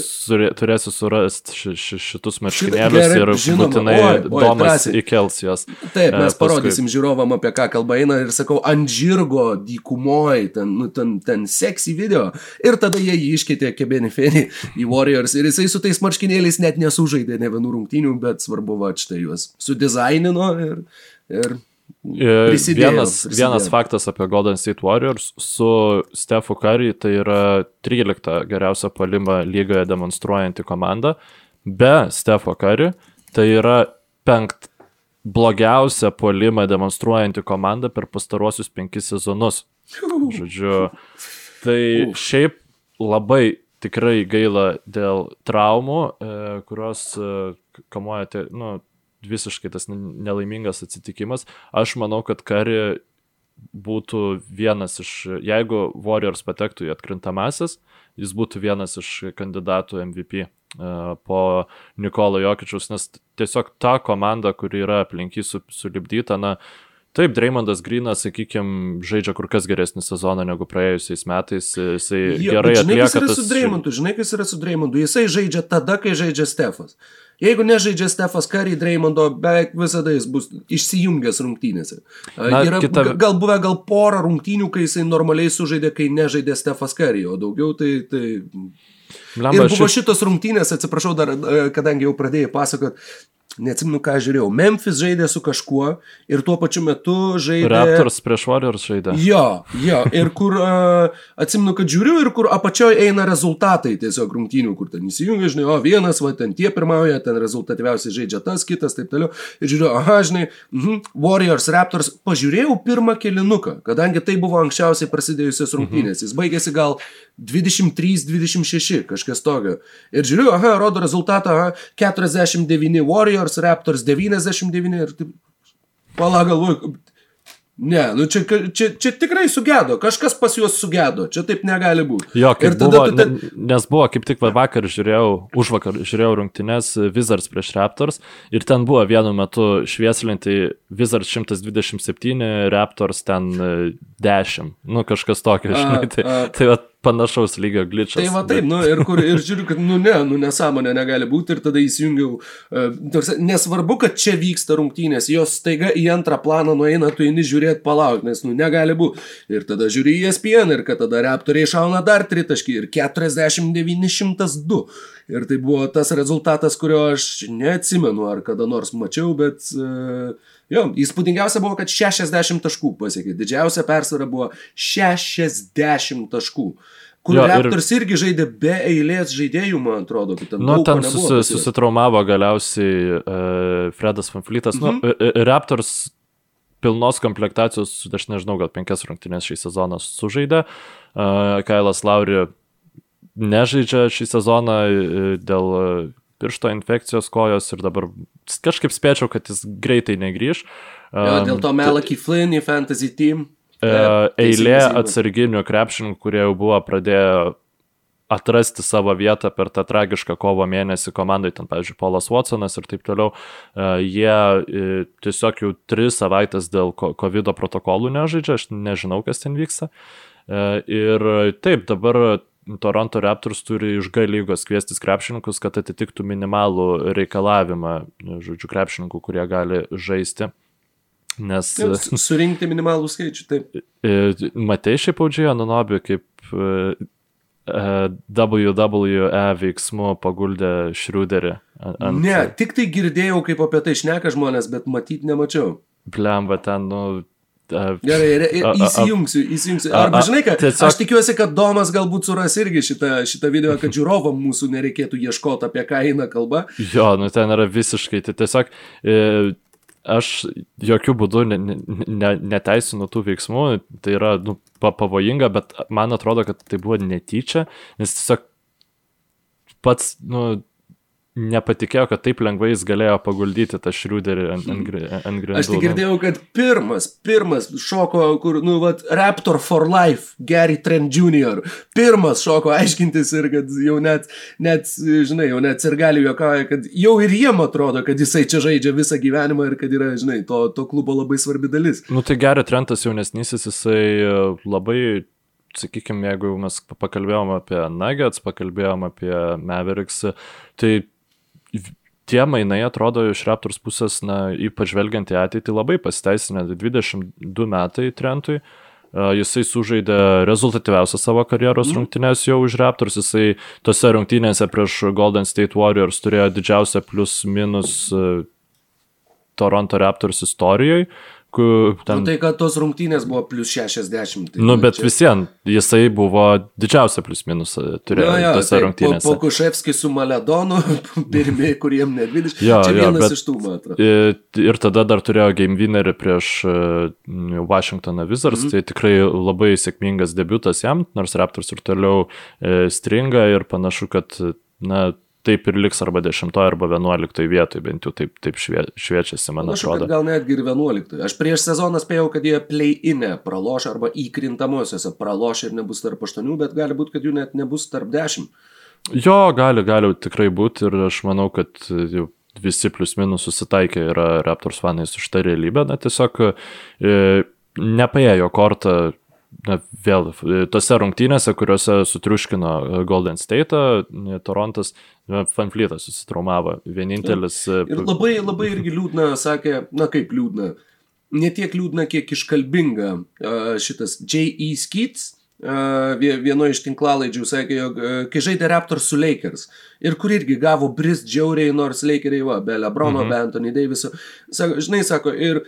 surė- turėsiu surasti ši, ši, šitus marškinėlius ir žinoma, būtinai oi, oi, Domas drąsiai. įkels juos. Taip, E, mes paskui- parodysim žiūrovam, apie ką kalba eina ir sakau, ant žirgo dykumoje, ten, nu, ten, ten seksy video. Ir tada jie jį iškeitė kebenifenį į Warriors ir jisai su tais marškinėliais net nesužaidė ne vienų rungtynių, bet svarbu, va, štai juos sudizainino ir... ir E, Prisidėjo, Vienas, prisidėjo. vienas faktas apie Golden State Warriors su Stefu Curry tai yra 13 geriausia palima lygoje demonstruojanti komanda. Be Stefo Curry tai yra penkt blogiausia polima demonstruojanti komanda per pastaruosius penkis sezonus. Žodžiu, tai šiaip labai tikrai gaila dėl traumų, e, kurios e, kamuoja, nu, visiškai tas ne- nelaimingas atsitikimas. Aš manau, kad Kari būtų vienas iš, jeigu Warriors patektų į atkrintamasis, jis būtų vienas iš kandidatų MVP e, po Nikolo Jokičius, nes tiesiog ta komanda, kuri yra aplinky su, sulibdyta, na, Taip, Dreymondas Grinas, sakykime, žaidžia kur kas geresnį sezoną negu praėjusiais metais. Jisai Jo, gerai bet žinai, kas atlieka yra tas... su Dreymondu, žinai, kas yra su Dreymondu. Jisai žaidžia tada, kai žaidžia Stefas. Jeigu nežaidžia Stefas Kari, Dreymondo beveik visada jis bus išsijungęs rungtynėse. Na, yra kita- gal buvę gal porą rungtynių, kai jisai normaliai sužaidė, kai nežaidė Stefas Kari, o daugiau tai... tai... Blemba, Ir buvo šit- šitos rungtynės, atsiprašau, dar, kadangi jau pradėjai pasakot, neatsimenu, ką žiūrėjau. Memphis žaidė su kažkuo ir tuo pačiu metu žaidė... Raptors prieš Warriors žaidė. Jo, jo, ir kur uh, atsimenu, kad žiūriu ir kur apačioje eina rezultatai tiesiog rungtynių, kur ten įsijungia, žinai, o vienas, va, ten tie pirmauja, ten rezultatyviausiai žaidžia tas, kitas, taip toliau. Ir žiūriu, aha, žinai, mhm, Warriors, Raptors, pažiūrėjau pirmą kilinuką, kadangi tai buvo anksčiausiai prasidėjusios rungtynės. Jis baigėsi gal 23-26, kažkas tokio. Ir žiūriu, aha, rodo rezultatą, aha, 49 Warriors, Raptors 99 ir taip. Pala galvoju, ne, nu čia, čia, čia tikrai sugedo, kažkas pas juos sugedo, čia taip negali būti. Jo, ir tada buvo, ne, nes buvo kaip tik va vakar žiūrėjau, už vakar žiūrėjau rungtynes Wizards prieš Raptors ir ten buvo vienu metu švieslinti Wizards 127, Raptors ten e, 10, nu kažkas tokio, A, žinai, tai, a. tai va, panašaus lygio glitchas. Tai va taip, nu, ir, kur, ir žiūriu, kad, nu ne, nu nesąmonė negali būti ir tada įsijungiau. Uh, nesvarbu, kad čia vyksta rungtynės, jos staiga į antrą planą nueina, tu eini žiūrėti palauk, nes, nu, negali būti. Ir tada žiūri į ESPN ir kad tada reptoriai šauna dar tritaškį ir 4902. Ir tai buvo tas rezultatas, kurio aš neatsimenu, ar kada nors mačiau, bet... Uh, Jo, įspūdingiausia buvo, kad 60 taškų pasiekė. Didžiausia persvara buvo 60 taškų. Kur jo, Raptors ir... irgi žaidė be eilės žaidėjų, man atrodo, kad ten. Nu, ten susi, susitraumavo galiausiai uh, Fredas Fanflytas. Mhm. Nu, e, e, Raptors pilnos komplektacijos, aš nežinau, gal penkias rungtynės šį sezoną sužaidė. Uh, Kailas Lauri nežaidžia šį sezoną dėl piršto infekcijos kojos ir dabar kažkaip spėčiau, kad jis greitai negryž. Jo, dėl to Melaki Flynn į Fantasy Team. E, eilė atsarginių krepšininkų, kurie jau buvo pradėję atrasti savo vietą per tą tragišką kovo mėnesį komandai, ten, pavyzdžiui, Polas Watsonas ir taip toliau, e, jie e, tiesiog jau tris savaitės dėl COVID protokolų nežaidžia, aš nežinau, kas ten vyksta. Ir taip, dabar Toronto Raptors turi iš G lygos kviestis krepšininkus, kad atitiktų minimalų reikalavimą, žodžiu, krepšininkų, kurie gali žaisti. Nes... Taip, surinkti minimalų skaičių, taip. E, Matei šiaip audžiai Ananobį, kaip e, WWE veiksmu paguldė Šriuderį. Ant... Ne, tik tai girdėjau, kaip apie tai šneka žmonės, bet matyti nemačiau. Blemba ten, nu, Gerai, įsijungsiu, įsijungsiu. Arba žinai, kad tiesiog... aš tikiuosi, kad Domas galbūt suras irgi šitą, šitą video, kad žiūrovam mūsų nereikėtų ieškoti, apie ką eina kalba. Jo, nu ten yra visiškai, tai tiesiog e, aš jokių būdų ne, ne, neteisinu tų veiksmų, tai yra nu, pavojinga, bet man atrodo, kad tai buvo netyčia, nes tiesiog pats, nu, nepatikėjo, kad taip lengvai jis galėjo paguldyti tą šriuderį ant, ant, ant grindų. Aš tik girdėjau, kad pirmas, pirmas šoko, kur, nu, vat, Raptor for Life, Gary Trent Jr. Pirmas šoko aiškintis ir kad jau net, net žinai, jau net sirgalių juokauja, kad jau ir jiem atrodo, kad jisai čia žaidžia visą gyvenimą ir kad yra, žinai, to, to klubo labai svarbi dalis. Nu tai Gary Trentas jaunesnysis, jisai e, labai sakykime, jeigu mes pakalbėjom apie Nuggets, pakalbėjom apie Mavericks, tai tie mainai atrodo iš Raptors pusės, na, ypač žvelgiant į ateitį, labai pasiteisinę. 22 metai Trentui. Jisai sužaidė rezultatyviausią savo karjeros mm. rungtynės jau už Raptors, jisai tose rungtynėse prieš Golden State Warriors turėjo didžiausią plus minus Toronto Raptors istorijoje, Ten... Nu, tai kad tos rungtynės buvo plus 60. Tai nu, bet čia... visiems jisai buvo didžiausia plus minus e, turėjo jo, jo, tose tai rungtynėse. Po, po Kuševskį su Maledonu, pirmieji, kuriem net 20. Jo, čia vienas jo, bet, iš tų, man atrodo. Ir tada dar turėjo game winnerį prieš e, Washingtoną Wizards, mm tai tikrai labai sėkmingas debutas jam, nors Raptors ir toliau e, stringa ir panašu, kad na, taip ir liks arba 10 arba 11 vietoj, bent jau taip, taip švie, šviečiasi, man Panašu, atrodo. Gal netgi ir 11. Aš prieš sezoną spėjau, kad jie play-inę praloš arba įkrintamosiose praloš ir nebus tarp 8, bet gali būti, kad jų net nebus tarp 10. Jo, gali, gali tikrai būti ir aš manau, kad jau visi plius minus susitaikė yra Raptors fanai su šitą realybę, na tiesiog e, nepaėjo kortą na, vėl tose rungtynėse, kuriuose sutriuškino Golden State, Torontas, Fanflytas susitraumavo. Vienintelis. Ir labai, labai irgi liūdna, sakė, na kaip liūdna, ne tiek liūdna, kiek iškalbinga šitas J.E. Skeets. Vieno iš tinklalaidžių sakė, jog kai žaidė Raptors su Lakers ir kur irgi gavo brist džiauriai, nors Lakeriai, va, be Lebrono, mhm. be Anthony Daviso, sako, žinai, sako, ir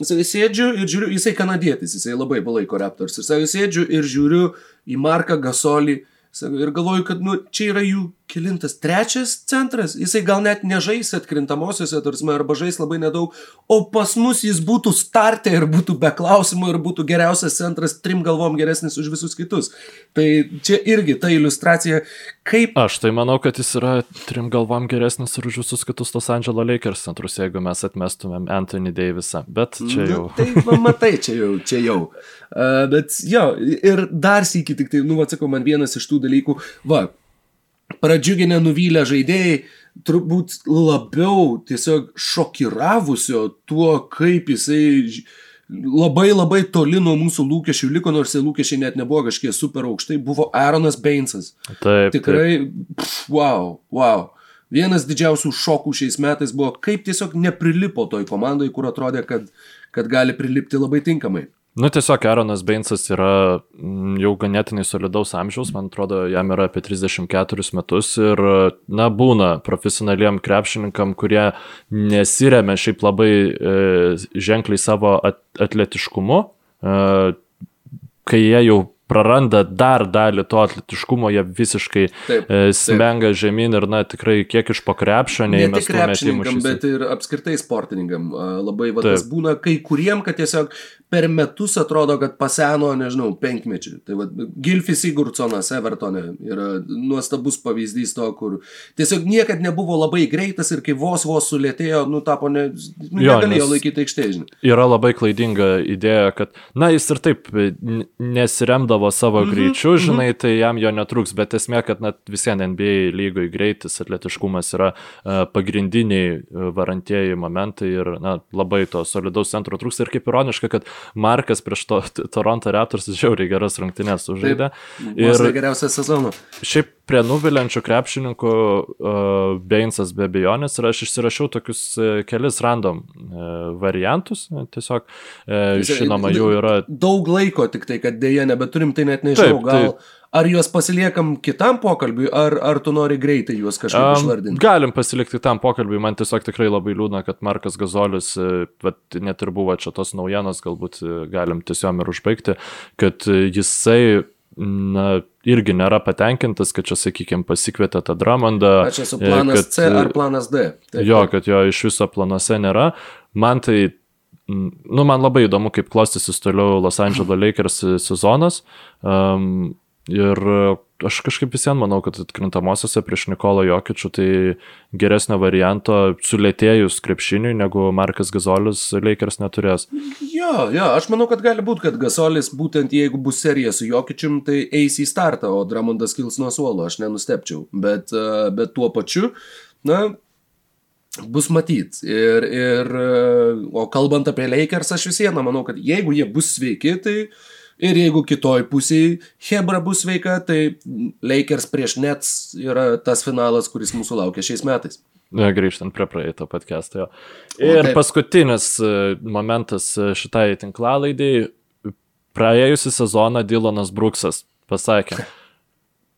Jisai sėdžiu ir žiūriu, jisai kanadietis, jisai labai palaiko Raptors. Ir sako, sėdžiu ir žiūriu į Marką Gasolį. Sako, ir galvoju, kad nu, čia yra jų kilintas trečias centras, jisai gal net nežais atkrintamosiose, tarsi, arba žais labai nedaug, o pas mus jis būtų startė ir būtų be klausimų ir būtų geriausias centras, trim galvom geresnis už visus kitus. Tai čia irgi ta iliustracija, kaip... Aš tai manau, kad jis yra trim galvom geresnis ir už visus kitus Los Angeles Lakers centrus, jeigu mes atmestumėm Anthony Davisą, bet čia jau... Na, tai, matai, čia jau, čia jau. Uh, bet jo, ir dar sėki tik tai, nu, atsakau, man vienas iš tų dalykų, va, pradžiuginę nuvylę žaidėjai, turbūt labiau tiesiog šokiravusio tuo, kaip jisai labai labai toli nuo mūsų lūkesčių liko, nors tie lūkesčiai net nebuvo kažkiek super aukštai, buvo Aaronas Bainsas. Taip. Tikrai, pff, wow, wow. Vienas didžiausių šokų šiais metais buvo, kaip tiesiog neprilipo toj komandai, kur atrodė, kad, kad gali prilipti labai tinkamai. Nu, tiesiog Aaronas Bainsas yra mm, jau ganėtinai solidaus amžiaus, man atrodo, jam yra apie 34 metus ir, na, būna profesionaliem krepšininkam, kurie nesiremia šiaip labai e, ženkliai savo at atletiškumu, e, kai jie jau praranda dar dalį to atletiškumo, jie visiškai taip, e, smenga taip. žemyn ir, na, tikrai kiek iš pokrepšio neįmestų. Ne tik krepšininkam, bet ir apskritai sportininkam. Labai vadas būna kai kuriem, kad tiesiog per metus atrodo, kad paseno, nežinau, penkmečių. Tai va, Gilfis Igurconas Evertone yra nuostabus pavyzdys to, kur tiesiog niekad nebuvo labai greitas ir kai vos vos sulėtėjo, nu tapo, ne, nu, jo, negalėjo laikyti aikštėžinį. Yra labai klaidinga idėja, kad, na, jis ir taip nesiremdavo savo savo mhm, greičiu, mhm. žinai, tai jam jo netruks, bet esmė, kad net visiems NBA lygoj greitis, atletiškumas yra uh, pagrindiniai uh, varantieji momentai ir na, labai to solidaus centro trūks ir kaip ironiška, kad Markas prieš to Toronto Raptors žiauriai geras rungtynės sužaidė. Ir geriausias sezonas. Šiaip prie nuviliančių krepšininkų uh, Beinsas be abejonės ir aš išsirašiau tokius uh, kelis random uh, variantus, tiesiog uh, žinoma jų yra. Daug laiko tik tai, kad dėja nebeturim, tai net nežinau, taip, gal. Taip. Ar juos pasiliekam kitam pokalbiui, ar, ar tu nori greitai juos kažkaip um, išvardinti? Galim pasilikti tam pokalbiui, man tiesiog tikrai labai liūdna, kad Markas Gazolis, bet net ir buvo čia tos naujienos, galbūt galim tiesiog ir užbaigti, kad jisai na, irgi nėra patenkintas, kad čia, sakykime, pasikvietė tą Dramondą. Ar čia su planas kad, C ar planas D? Taip, jo, kad jo iš viso planuose nėra. Man tai, nu, man labai įdomu, kaip klostysis toliau Los Angeles Lakers sezonas. Um, Ir e, aš kažkaip visiems manau, kad atkrintamosiose prieš Nikolą Jokičių tai geresnio varianto sulėtėjus krepšiniui, negu Markas Gazolis Lakers neturės. Jo, jo, aš manau, kad gali būti, kad Gazolis būtent jeigu bus serija su Jokičium, tai eis į startą, o Dramondas kils nuo suolo, aš nenustepčiau. Bet, e, bet tuo pačiu, na, bus matyt. Ir, ir, e, o kalbant apie Lakers, aš vis viena manau, kad jeigu jie bus sveiki, tai Ir jeigu kitoj pusėje Hebra bus sveika, tai Lakers prieš Nets yra tas finalas, kuris mūsų laukia šiais metais. Grįžtant prie praeito podcast'o. Ir o, paskutinis e, momentas e, šitai tinklalaidai. Praėjusią sezoną Dylanas Bruksas pasakė,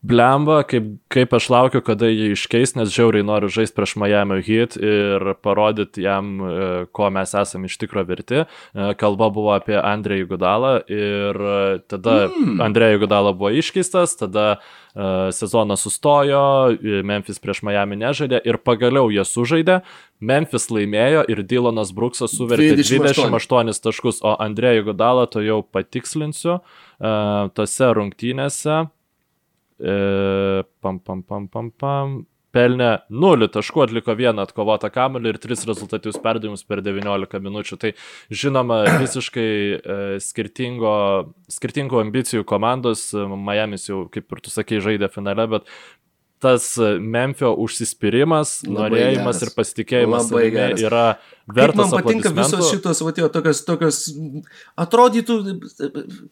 blemba, kaip, kaip aš laukiu, kada jį iškeis, nes žiauriai noriu žaisti prieš Miami Heat ir parodyti jam, e, ko mes esame iš tikro verti. E, kalba buvo apie Andrėjų Gudalą ir e, tada mm. Andrėjų Gudalą buvo iškeistas, tada sezonas sustojo, Memphis prieš Miami nežaidė ir pagaliau jie sužaidė. Memphis laimėjo ir Dylanas Bruksas suvertė 28, 28 taškus, o Andrėjų Gudalą to jau patikslinsiu tose rungtynėse E, pam, pam, pam, pam, pam. Pelnė 0 taškų, atliko vieną atkovotą kamuolį ir 3 rezultatyvius perdavimus per 19 minučių. Tai žinoma, visiškai e, skirtingo, skirtingų ambicijų komandos. Miami's jau, kaip ir tu sakei, žaidė finale, bet tas Memphio užsispyrimas, labai norėjimas geras. ir pasitikėjimas yra vertas. Kaip man patinka visos šitos, va, jo, tokios, tokios, atrodytų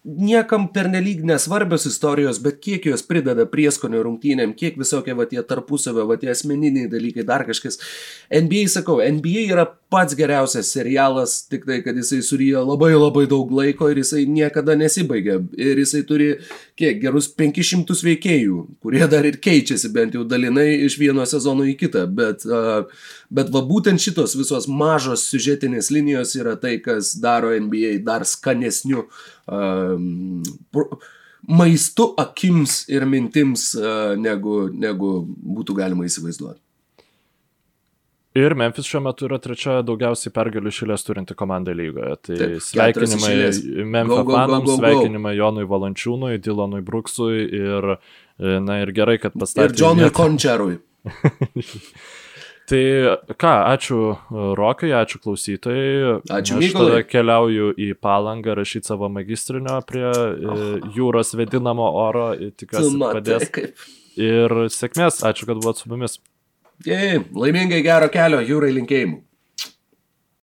niekam pernelyg nesvarbios istorijos, bet kiek jos prideda prieskonio rungtynėm, kiek visokie, va, tie tarpusavio, va, tie asmeniniai dalykai, dar kažkas. NBA, sakau, NBA yra pats geriausias serialas, tik tai, kad jisai suryja labai labai daug laiko ir jisai niekada nesibaigia. Ir jisai turi, kiek, gerus 500 veikėjų, kurie dar ir keičiasi, bent jau dalinai iš vieno sezono į kitą, bet, bet va būtent šitos visos mažos siužetinės linijos yra tai, kas daro NBA dar skanesniu um, maistu akims ir mintims, uh, negu, negu būtų galima įsivaizduoti. Ir Memphis šiuo metu yra trečia daugiausiai pergalių šilės turinti komanda lygoje. Tai Taip, sveikinimai Memphis fanams, sveikinimai Jonui Valančiūnui, Dylanui Bruksui ir Na ir gerai, kad pastatė. Ir Džonui Končerui. tai ką, ačiū Rokai, ačiū klausytojai. Ačiū. Aš keliauju į palangą rašyti savo magistrinio prie oh. jūros vedinamo oro. Tikiuosi, padės. Ir sėkmės, ačiū, kad buvot su mumis. Jei, laimingai gero kelio jūrai linkėjimų.